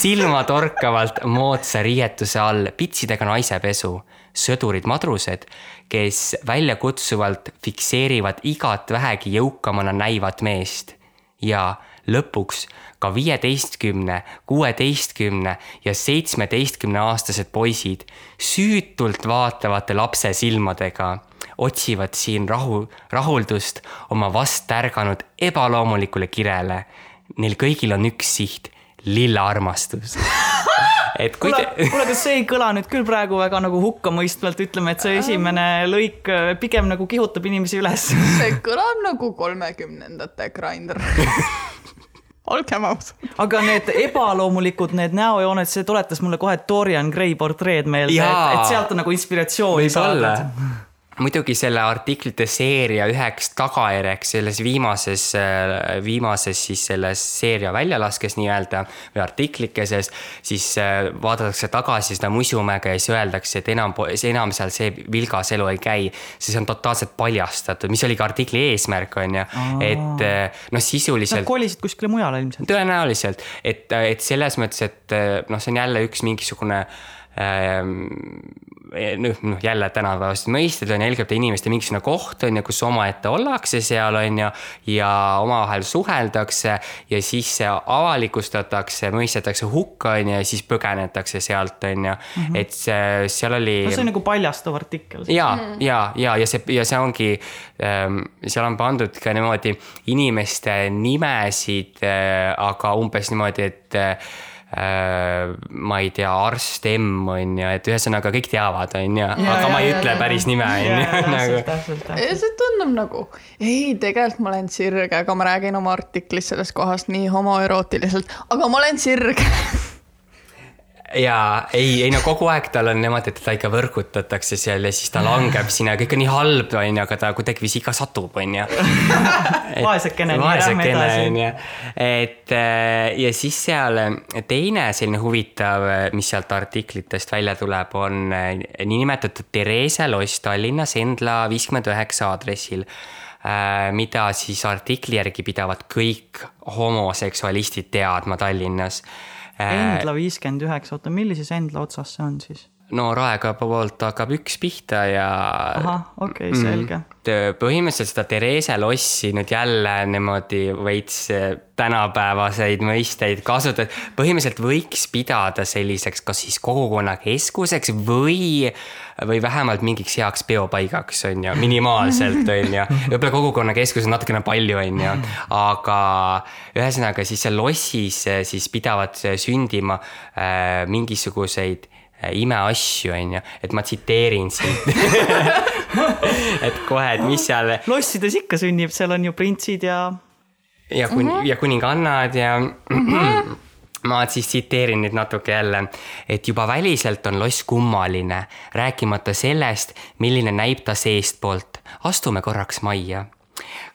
silmatorkavalt moodsa riietuse all pitsidega naisepesu, sõdurid-madrused, kes väljakutsuvalt fikseerivad igat vähegi jõukamana näivat meest ja lõpuks ka viieteistkümne, kuueteistkümne ja seitsmeteistkümne aastased poisid süütult vaatavate lapse silmadega otsivad siin rahu, rahuldust oma vast tärganud ebaloomulikule kirele. Neil kõigil on üks siht, lilla armastus. et kui kuule te..., kuule, kas see ei kõla nüüd küll praegu väga nagu hukkamõistvalt, ütleme, et see esimene lõik äh, pigem nagu kihutab inimesi üles. see kõlab nagu kolmekümnendate grinder olgem ausad. aga need ebaloomulikud, need näojooned, see tuletas mulle kohe Dorian Gray portreed meelde, et, et sealt on nagu inspiratsiooni saadud. Muidugi selle artiklite seeria üheks tagajärjeks selles viimases, viimases siis selles seeria väljalaskes nii-öelda või artiklikeses, siis äh, vaadatakse tagasi seda Musumäge ja siis öeldakse, et enam, enam seal see vilgas elu ei käi. siis on totaalselt paljastatud, mis oli ka artikli eesmärk, on ju, et äh, noh, Nad sisuliselt kolisid kuskile mujale ilmselt. tõenäoliselt, et, et selles mõttes, et noh, see on jälle üks mingisugune ähm, noh, noh jälle tänapäevased mõisted on ju LGBT inimeste mingisugune koht on ju, kus omaette ollakse seal on ju ja omavahel suheldakse ja siis see avalikustatakse, mõistetakse hukka on ju ja siis põgenetakse sealt on ju, et see seal oli no see on nagu paljastav artikkel. ja mm., ja, ja, ja see, ja see ongi ähm,, seal on pandud ka niimoodi inimeste nimesid äh,, aga umbes niimoodi, et äh, ma ei tea, arst M on ju, et ühesõnaga kõik teavad, on ju, aga ma ei ja, ütle ja, päris nime, on ju, nagu. ja see tundub nagu, ei, tegelikult ma olen sirge, aga ma räägin oma artiklis sellest kohast nii homoerootiliselt, aga ma olen sirge. ja ei, ei no kogu aeg tal on niimoodi, et teda ikka võrgutatakse seal ja siis ta langeb sinna, kõik on nii halb, on ju, aga ta kuidagiviisi ikka satub, on ju. Vaesekene, vaesekene edasi. on ju, et äh, ja siis seal teine selline huvitav, mis sealt artiklitest välja tuleb, on niinimetatud Therese Loss Tallinnas Endla viiskümmend üheksa aadressil mida siis artikli järgi pidavad kõik homoseksualistid teadma Tallinnas Endla viiskümmend üheksa, oota, millises Endla otsas see on siis? No Raekoja poolt hakkab üks pihta ja. ahah, okei okay,, selge. põhimõtteliselt seda Therese Lossi nüüd jälle niimoodi veits eh, tänapäevaseid mõisteid kasutada, põhimõtteliselt võiks pidada selliseks kas siis kogukonnakeskuseks või, või vähemalt mingiks heaks peopaigaks on ju, minimaalselt on ju. võib-olla kogukonnakeskus on natukene palju, on ju, aga ühesõnaga siis seal lossis eh, siis pidavad sündima äh, mingisuguseid imeasju, on ju, et ma tsiteerin siit. et kohe, et mis seal lossides ikka sünnib, seal on ju printsid ja ja kun- mm, -hmm. ja kuningannad ja ma siis tsiteerin nüüd natuke jälle, et juba väliselt on loss kummaline, rääkimata sellest, milline näib ta seestpoolt. astume korraks majja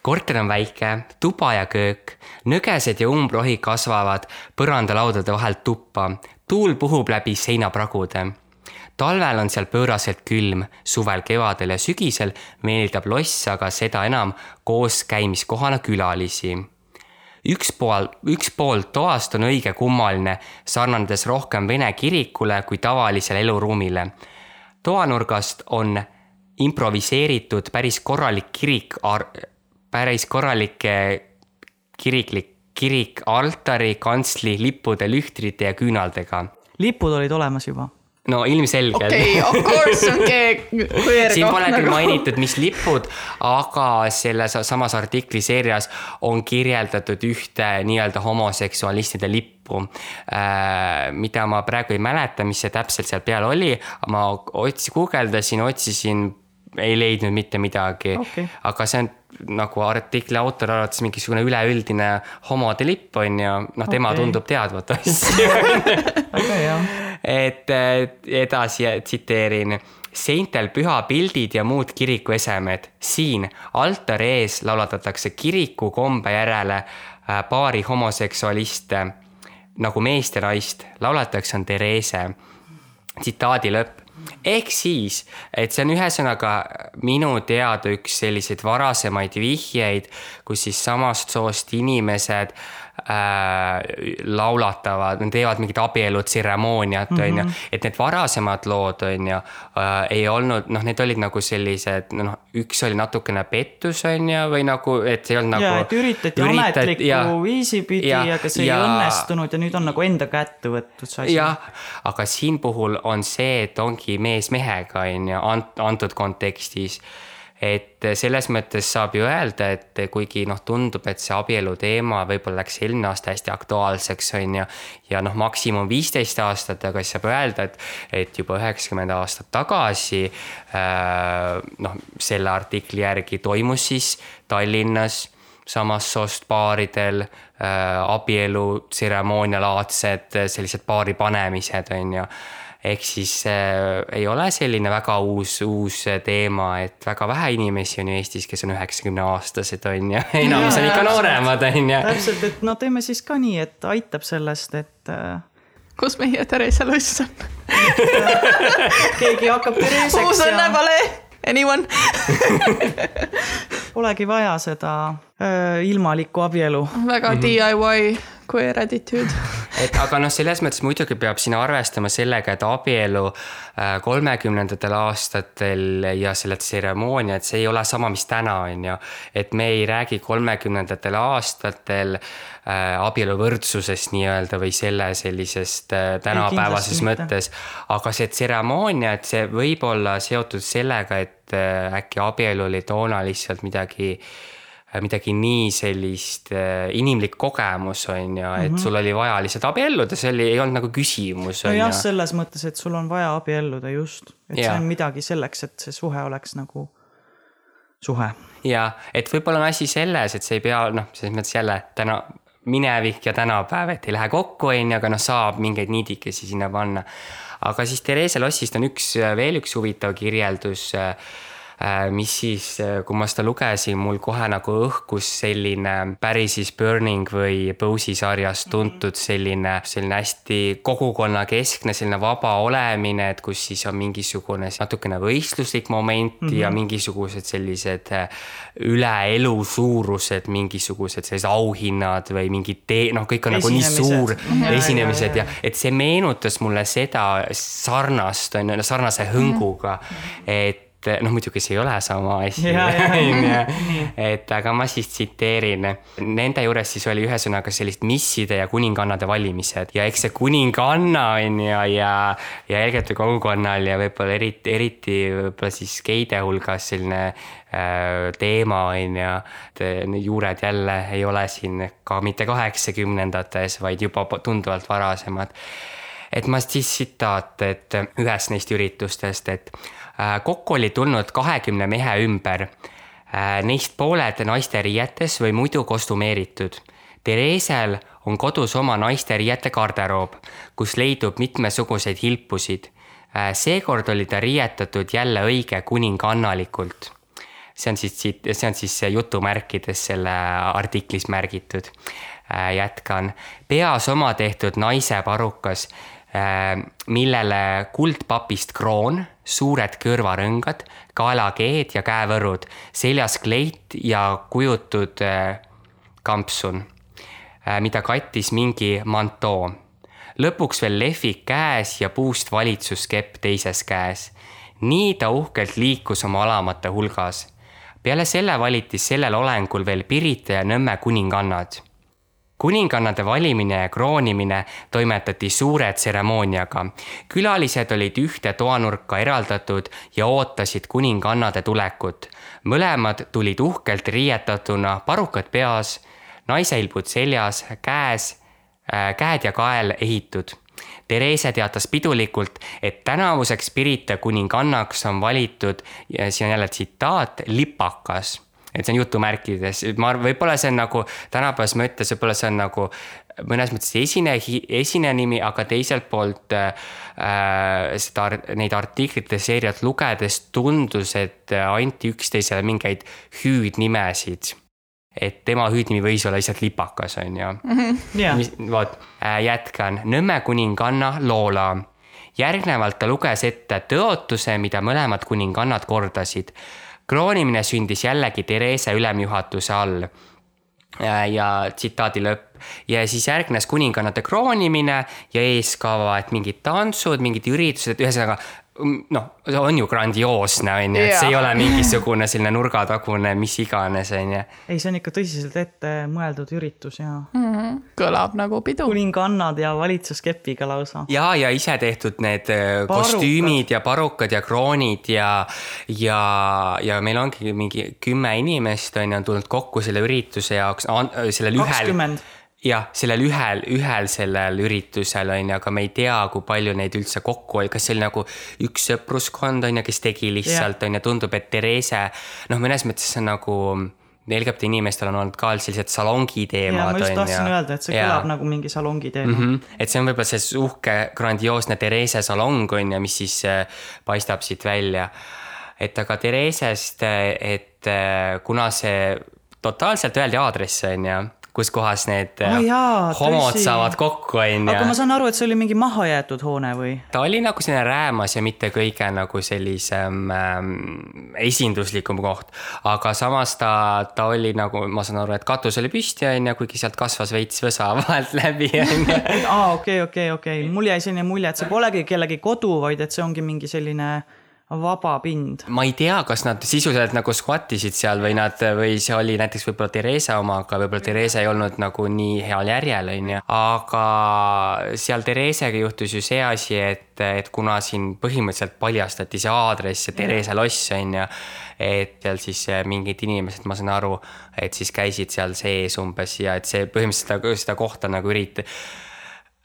korter on väike, tuba ja köök, nõgesed ja umbrohi kasvavad põrandalaudade vahelt tuppa, tuul puhub läbi seinapragude talvel on seal pööraselt külm, suvel, kevadel ja sügisel meeldib loss aga seda enam koos käimiskohana külalisi. üks pool, üks pool toast on õige kummaline, sarnanedes rohkem vene kirikule kui tavalisele eluruumile. toanurgast on improviseeritud päris korralik kirik, päris korralik kiriklik kirik altari, kantsli, lippude, lühtrite ja küünaldega. lipud olid olemas juba no ilmselgelt. okei okay,, of course on keegi queer siin pole küll nagu... mainitud, mis lipud, aga selles samas artikli seerias on kirjeldatud ühte nii-öelda homoseksualistide lippu äh,, mida ma praegu ei mäleta, mis see täpselt seal peal oli, ma otsi-, guugeldasin, otsisin, ei leidnud mitte midagi okay., aga see on nagu artikli autor arvates mingisugune üleüldine homode lipp on ju, noh, tema okay. tundub teadvat asju väga hea. et edasi tsiteerin seintel pühapildid ja muud kirikuesemed. siin altari ees laulatatakse kiriku kombe järele äh, paari homoseksualiste nagu meest ja naist, laulatakse on Therese. tsitaadi lõpp ehk siis, et see on ühesõnaga minu teada üks selliseid varasemaid vihjeid, kus siis samast soost inimesed äh, laulatavad, teevad mingit abielutseremooniat mm, on -hmm. ju. et need varasemad lood, on ju äh,, ei olnud, noh, need olid nagu sellised, noh, üks oli natukene pettus, on ju, või nagu, et ei olnud nagu. ja, et üritati üritat, ametliku ja, viisi pidi, aga see ja, ei õnnestunud ja nüüd on nagu enda kätte võetud see asi. jah, aga siin puhul on see, et ongi mees mehega, on ju, antud kontekstis et selles mõttes saab ju öelda, et kuigi noh, tundub, et see abielu teema võib-olla läks eelmine aasta hästi aktuaalseks, on ju. ja noh, maksimum viisteist aastat, aga siis saab öelda, et, et juba üheksakümmend aastat tagasi äh, noh, selle artikli järgi toimus siis Tallinnas samast soost paaridel äh, abielutseremoonialaadsed sellised paari panemised, on ju ehk siis äh, ei ole selline väga uus, uus teema, et väga vähe inimesi on ju Eestis, kes on üheksakümne aastased, on ju, enamus on ikka nooremad, on ju. täpselt, et no teeme siis ka nii, et aitab sellest, et äh, kus meie Therese Loss on keegi hakkab Thereseks uus õnnepalee, anyone Polegi vaja seda äh, ilmalikku abielu. väga mm -hmm. DIY queer attitude. et aga noh, selles mõttes muidugi peab siin arvestama sellega, et abielu äh, kolmekümnendatel aastatel ja selle tseremoonia, et see ei ole sama, mis täna on ju. et me ei räägi kolmekümnendatel aastatel äh, abieluvõrdsusest nii-öelda või selle sellisest äh, tänapäevases mõttes. aga see tseremoonia, et see võib olla seotud sellega, et äkki abielu oli toona lihtsalt midagi midagi nii sellist äh, inimlik kogemus, on ju, et -hmm. sul oli vaja lihtsalt abielluda, see oli, ei olnud nagu küsimus. nojah, selles mõttes, et sul on vaja abielluda just, et ja. see on midagi selleks, et see suhe oleks nagu suhe. ja, et võib-olla on asi selles, et see ei pea, noh, selles mõttes jälle täna minevik ja tänapäev, et ei lähe kokku, on ju, aga noh, saab mingeid niidikesi sinna panna. aga siis Therese Lossist on üks, veel üks huvitav kirjeldus äh, Äh, mis siis, äh, kui ma seda lugesin, mul kohe nagu õhkus selline Paris is burning või Bose'i sarjas mhm. tuntud selline, selline hästi kogukonnakeskne, selline vaba olemine, et kus siis on mingisugune natukene võistluslik moment mm -hmm. ja mingisugused sellised äh, üle elu suurused mingisugused sellised auhinnad või mingid tee-, noh, kõik on nagu nii suur ja, esinemised ja, ja, et see meenutas mulle seda sarnast, on ju, sarnase hõnguga mm, -hmm. et et noh, muidugi see ei ole sama asi, on ju. et aga ma siis tsiteerin, nende juures siis oli ühesõnaga sellist misside ja kuningannade valimised. Ja eks see kuninganna on ju ja, ja, ja LGBT kogukonnal ja võib-olla eriti, eriti võib-olla siis geide hulgas selline äh, teema on ju, et need juured jälle ei ole siin ka mitte kaheksakümnendates, vaid juba tunduvalt varasemad. Et ma siis tsitaat, et ühest neist üritustest, et Äh, kokku oli tulnud kahekümne mehe ümber. Äh, neist pooled naiste riietes või muidu kostumeeritud. Theresel on kodus oma naiste riiete garderoob, kus leidub mitmesuguseid hilpusid. Äh, seekord oli ta riietatud jälle õige kuningannalikult. see on siis siit, see on siis jutumärkides selle artiklis märgitud. jätkan, peas oma tehtud naise parukas Äh, millele kuldpapist kroon, suured kõrvarõngad, kaelakeed ja käevõrud, seljas kleit ja kujutud äh, kampsun, äh, mida kattis mingi mantoo. lõpuks veel lehvik käes ja puust valitsuskepp teises käes. nii ta uhkelt liikus oma alamate hulgas. peale selle valiti sellel olengul veel Pirita ja Nõmme kuningannad kuningannade valimine ja kroonimine toimetati suure tseremooniaga. külalised olid ühte toanurka eraldatud ja ootasid kuningannade tulekut. mõlemad tulid uhkelt riietatuna, parukad peas, naiseilbud seljas, käes äh,, käed ja kael ehitud. Therese teatas pidulikult, et tänavuseks Pirita kuningannaks on valitud, siin on jälle tsitaat, lipakas et see on jutumärkides, ma arvan, võib-olla see on nagu tänapäevases mõttes, võib-olla see on nagu mõnes mõttes esine, esinenimi, aga teiselt poolt äh, seda, neid artiklite seeriat lugedes tundus, et anti üksteisele mingeid hüüdnimesid. et tema hüüdnimi võis olla lihtsalt lipakas, on ju mm. -hmm. Yeah. vot äh,, jätkan, Nõmme kuninganna Loola. järgnevalt ta luges ette tõotuse, mida mõlemad kuningannad kordasid kroonimine sündis jällegi Therese ülemjuhatuse all ja tsitaadi lõpp. ja siis järgnes kuningannade kroonimine ja eeskava, et mingid tantsud, mingid üritused, ühesõnaga noh, see on ju grandioosne, on ju, et see ei ole mingisugune selline nurgatagune, mis iganes, on ju. ei, see on ikka tõsiselt ette mõeldud üritus ja mm. -hmm. kõlab nagu pidu. kuningannad ja valitsuskepiga lausa. ja, ja ise tehtud need äh, parukad. kostüümid ja parukad ja kroonid ja, ja, ja meil ongi mingi kümme inimest on ju, on tulnud kokku selle ürituse jaoks, sellel ühel. kakskümmend jah, sellel ühel, ühel sellel üritusel on ju, aga me ei tea, kui palju neid üldse kokku oli, kas see oli nagu üks sõpruskond on ju, kes tegi lihtsalt on ju, tundub, et Therese noh, mõnes mõttes see on nagu LGBT inimestel on olnud ka sellised salongi teemad. ma just tahtsin öelda, et see ja. kõlab nagu mingi salongi teema mm. -hmm. et see on võib-olla see uhke grandioosne Therese salong on ju, mis siis äh, paistab siit välja. et aga Theresest, et äh, kuna see totaalselt öeldi aadresse on ju kus kohas need oh, jaa, homod tõsi. saavad kokku, on ju. aga ma saan aru, et see oli mingi mahajäetud hoone või? ta oli nagu selline räämas ja mitte kõige nagu sellisem ähm, esinduslikum koht. aga samas ta, ta oli nagu, ma saan aru, et katus oli püsti, on ju, kuigi sealt kasvas veits võsa vahelt läbi, on ju. aa, okei, okei, okei, mul jäi selline mulje, et see polegi kellegi kodu, vaid et see ongi mingi selline vaba pind. ma ei tea, kas nad sisuliselt nagu squat isid seal või nad, või see oli näiteks võib-olla Therese oma, aga võib-olla Therese ei olnud nagu nii heal järjel, on ju. aga seal Theresega juhtus ju see asi, et, et kuna siin põhimõtteliselt paljastati see aadress, see Therese loss, on ju, et seal siis mingid inimesed, ma saan aru, et siis käisid seal sees umbes ja et see põhimõtteliselt seda, seda kohta nagu ürit-,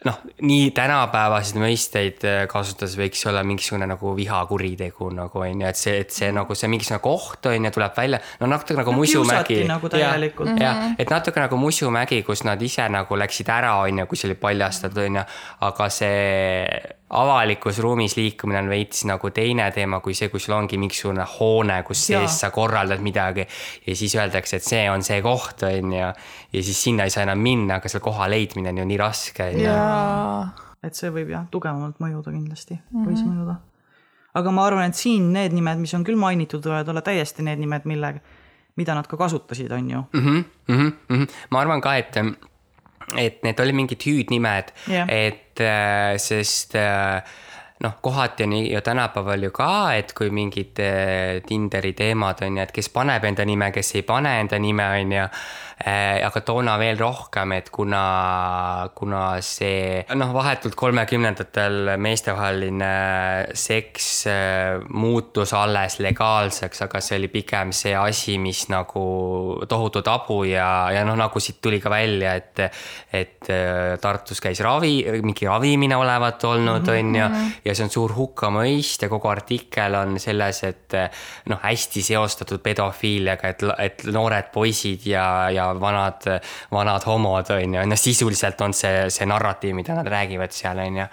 noh, nii tänapäevaseid mõisteid äh, kasutades võiks olla mingisugune nagu vihakuritegu nagu on ju, et see, et see nagu see mingisugune koht on ju, tuleb välja, no natuke nagu no, Musumägi. nagu täielikult. jah, mhm. et natuke nagu Musumägi, kus nad ise nagu läksid ära, on ju, kui see oli paljastatud, on ju, aga see avalikus ruumis liikumine on veits nagu teine teema kui see, kui sul ongi mingisugune hoone, kus sees sa korraldad midagi. ja siis öeldakse, et see on see koht, on ju. ja siis sinna ei saa enam minna, aga selle koha leidmine on ju nii raske, ju. et see võib jah, tugevamalt mõjuda kindlasti mm, -hmm. võis mõjuda. aga ma arvan, et siin need nimed, mis on küll mainitud, võivad olla täiesti need nimed, mille, mida nad ka kasutasid, on ju mm. -hmm, mm -hmm. ma arvan ka, et et need olid mingid hüüdnimed yeah., et sest äh, noh, kohati on ju tänapäeval ju ka, et kui mingid äh, Tinderi teemad on ju, et kes paneb enda nime, kes ei pane enda nime, on ju Äh, aga toona veel rohkem, et kuna, kuna see noh, vahetult kolmekümnendatel meestevaheline seks äh, muutus alles legaalseks, aga see oli pigem see asi, mis nagu tohutu tabu ja, ja noh, nagu siit tuli ka välja, et, et äh, Tartus käis ravi, mingi ravimine olevat olnud, mhm, on ju, ja see on suur hukkamõist ja kogu artikkel on selles, et noh, hästi seostatud pedofiiliaga, et, et noored poisid ja, ja vanad, vanad homod, on ju, noh sisuliselt on see, see narratiiv, mida nad räägivad seal, on ju.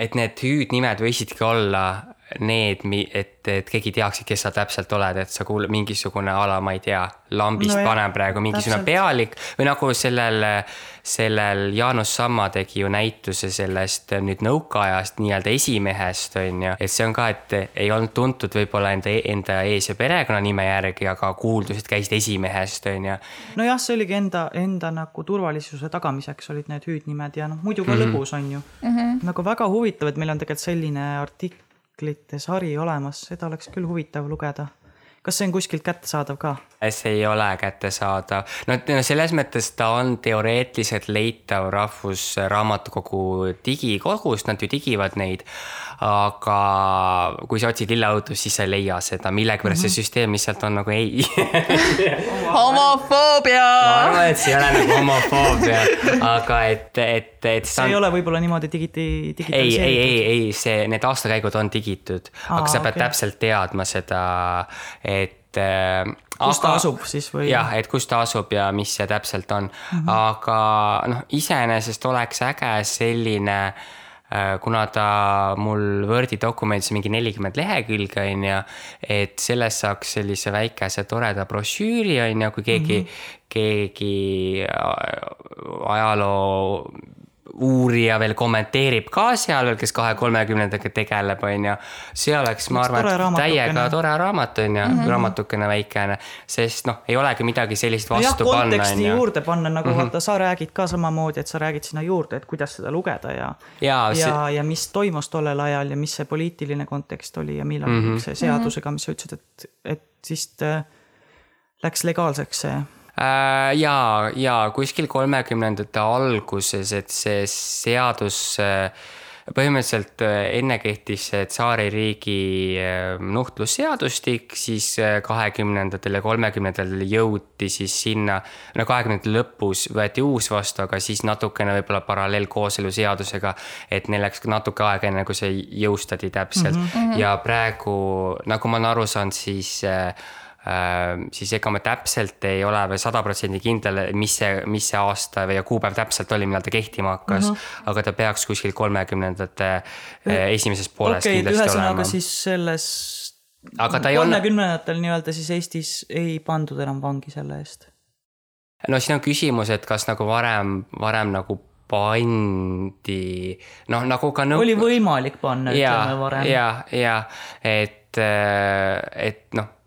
et need hüüdnimed võisidki olla need, et, et keegi teaksid, kes sa täpselt oled, et sa kuulad mingisugune a la, ma ei tea, lambist no panen praegu mingisugune täpselt. pealik või nagu sellel, sellel Jaanus Samma tegi ju näituse sellest nüüd nõukaajast nii-öelda esimehest, on ju. et see on ka, et ei olnud tuntud võib-olla enda, enda ees- ja perekonnanime järgi, aga kuuldused käisid esimehest, on ju. nojah, see oligi enda, enda nagu turvalisuse tagamiseks olid need hüüdnimed ja noh, muidu ka mm -hmm. lõbus, on ju mm. -hmm. nagu väga huvitav, et meil on tegelikult selline artiklite sari olemas, seda oleks küll huvitav lugeda kas see on kuskilt kättesaadav ka? see ei ole kättesaadav, no selles mõttes ta on teoreetiliselt leitav Rahvusraamatukogu digikogust, nad ju digivad neid. aga kui sa otsid lilleõutust, siis sa ei leia seda, millegipärast mm -hmm. see süsteem lihtsalt on nagu ei homofoobia. ma arvan, et see ei ole nagu homofoobia, aga et, et, et. see on... ei ole võib-olla niimoodi digiti, digitaliseeritud? ei, ei, ei, ei, see, need aastakäigud on digitud, aga sa pead okay. täpselt teadma seda et äh,. kus ta asub siis või? jah, et kus ta asub ja mis see täpselt on mm, -hmm. aga noh, iseenesest oleks äge selline äh, kuna ta mul Wordi dokumendis mingi nelikümmend lehekülge on ju, et sellest saaks sellise väikese toreda brošüüri on ju, kui keegi mm, -hmm. keegi äh, ajaloo uurija veel kommenteerib ka seal veel, kes kahe kolmekümnendaga tegeleb, on ju. see oleks, ma arvan, täiega tore raamat on ju mm -hmm., raamatukene väikene, sest noh, ei olegi midagi sellist vastu ja, panna. konteksti juurde panna, nagu mm -hmm. vaata, sa räägid ka samamoodi, et sa räägid sinna juurde, et kuidas seda lugeda ja. ja, ja, see... ja mis toimus tollel ajal ja mis see poliitiline kontekst oli ja millal mm -hmm. see seadusega, mis sa ütlesid, et, et siis äh, läks legaalseks see ja, ja kuskil kolmekümnendate alguses, et see seadus äh, põhimõtteliselt äh, enne kehtis tsaaririigi nuhtlusseadustik, siis kahekümnendatel ja kolmekümnendatel jõuti siis sinna, no kahekümnendate lõpus võeti uus vastu, aga siis natukene võib-olla paralleelkooseluseadusega, et neil läks natuke aega, enne kui see jõustati täpselt mm. -hmm. ja praegu, nagu ma olen aru saanud, siis äh, Äh, siis ega me täpselt ei ole veel sada protsenti kindel, mis see, mis see aasta või kuupäev täpselt oli, millal ta kehtima hakkas uh. -huh. aga ta peaks kuskil kolmekümnendate äh, esimeses pooles okay, kindlasti olema. ühesõnaga siis selles. ei olnud. kolmekümnendatel nii-öelda siis Eestis ei pandud enam vangi selle eest. no siin on küsimus, et kas nagu varem, varem nagu pandi, noh nagu ka nõu-. oli võimalik panna, ütleme varem. ja, ja et, äh, et noh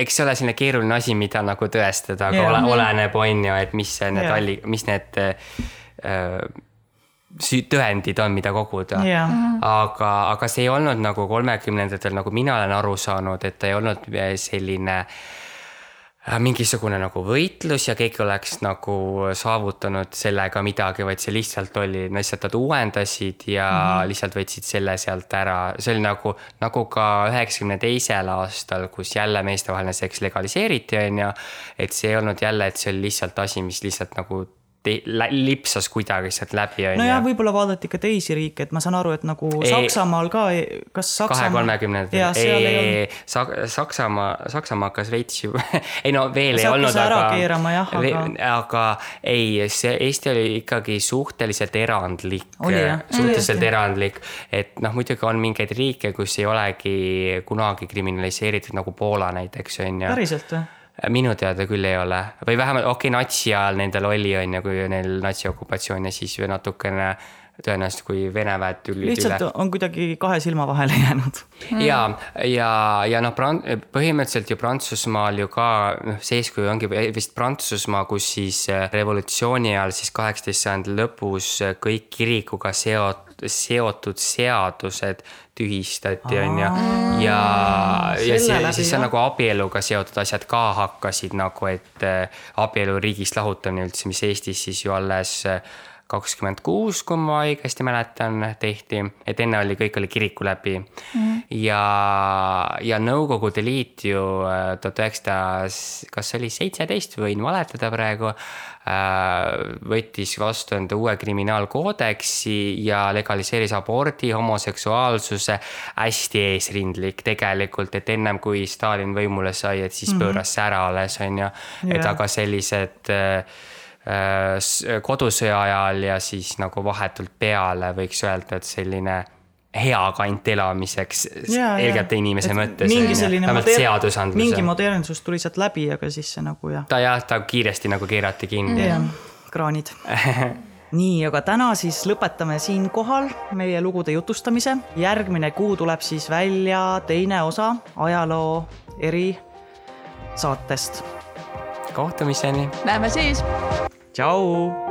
eks see ole selline keeruline asi, mida nagu tõestada, aga ole, oleneb, on ju, et mis need alli-, mis need äh, tõendid on, mida koguda. aga, aga see ei olnud nagu kolmekümnendatel, nagu mina olen aru saanud, et ta ei olnud selline äh, Äh, mingisugune nagu võitlus ja kõik oleks nagu saavutanud sellega midagi, vaid see lihtsalt oli, lihtsalt nad uuendasid ja mm -hmm. lihtsalt võtsid selle sealt ära. see oli nagu, nagu ka üheksakümne teisel aastal, kus jälle meestevaheline seks legaliseeriti, on ju. et see ei olnud jälle, et see oli lihtsalt asi, mis lihtsalt nagu lipsas kuidagi sealt läbi, on ju. nojah, võib-olla vaadati ka teisi riike, et ma saan aru, et nagu ei, Saksamaal ka, kas Saksamaa. kahe kolmekümnendatel, ei, ei, ei, Saksamaa, Saksamaa hakkas veits ju ei no veel see ei olnud, aga. aga, aga ei, see Eesti oli ikkagi suhteliselt erandlik, suhteliselt erandlik. et noh, muidugi on mingeid riike, kus ei olegi kunagi kriminaliseeritud nagu Poola näiteks on ju. päriselt või? Minu teada küll ei ole. Või vähemalt okei okay,, natsi ajal nendel oli, on ju, kui neil natsiokupatsioon ja siis natukene tõenäoliselt, kui Vene väed tulid lihtsalt üle. on kuidagi kahe silma vahele jäänud mm.. ja, ja, ja noh, põhimõtteliselt ju Prantsusmaal ju ka noh, see eeskuju ongi vist Prantsusmaa, kus siis äh, revolutsiooni ajal siis kaheksateist sajandi lõpus äh, kõik kirikuga seotud seotud seadused tühistati, on ju. ja, ja siis, siis on nagu abieluga seotud asjad ka hakkasid nagu, et äh, abielu riigist lahutamine üldse, mis Eestis siis ju alles kakskümmend kuus, kui ma õigesti mäletan, tehti, et enne oli, kõik oli kiriku läbi mm. ja, ja Nõukogude Liit ju äh, tuhat üheksasada, kas see oli seitseteist, võin valetada praegu, äh, võttis vastu enda uue kriminaalkoodeksi ja legaliseeris abordi, homoseksuaalsuse, hästi eesrindlik tegelikult, et ennem kui Stalin võimule sai, et siis -hmm. pööras sära alles, on ju, et aga sellised Äh, kodusõja ajal ja siis nagu vahetult peale võiks öelda, et selline hea kant elamiseks. LGBT inimese Et mõttes. mingi selline vähemalt moder- seadusandluse. mingi modernsus tuli sealt läbi, aga siis see nagu jah. ta jah, ta kiiresti nagu keerati kinni. jah, kraanid nii, aga täna siis lõpetame siinkohal meie lugude jutustamise. järgmine kuu tuleb siis välja teine osa ajaloo erisaatest. kohtumiseni. näeme siis. 交哦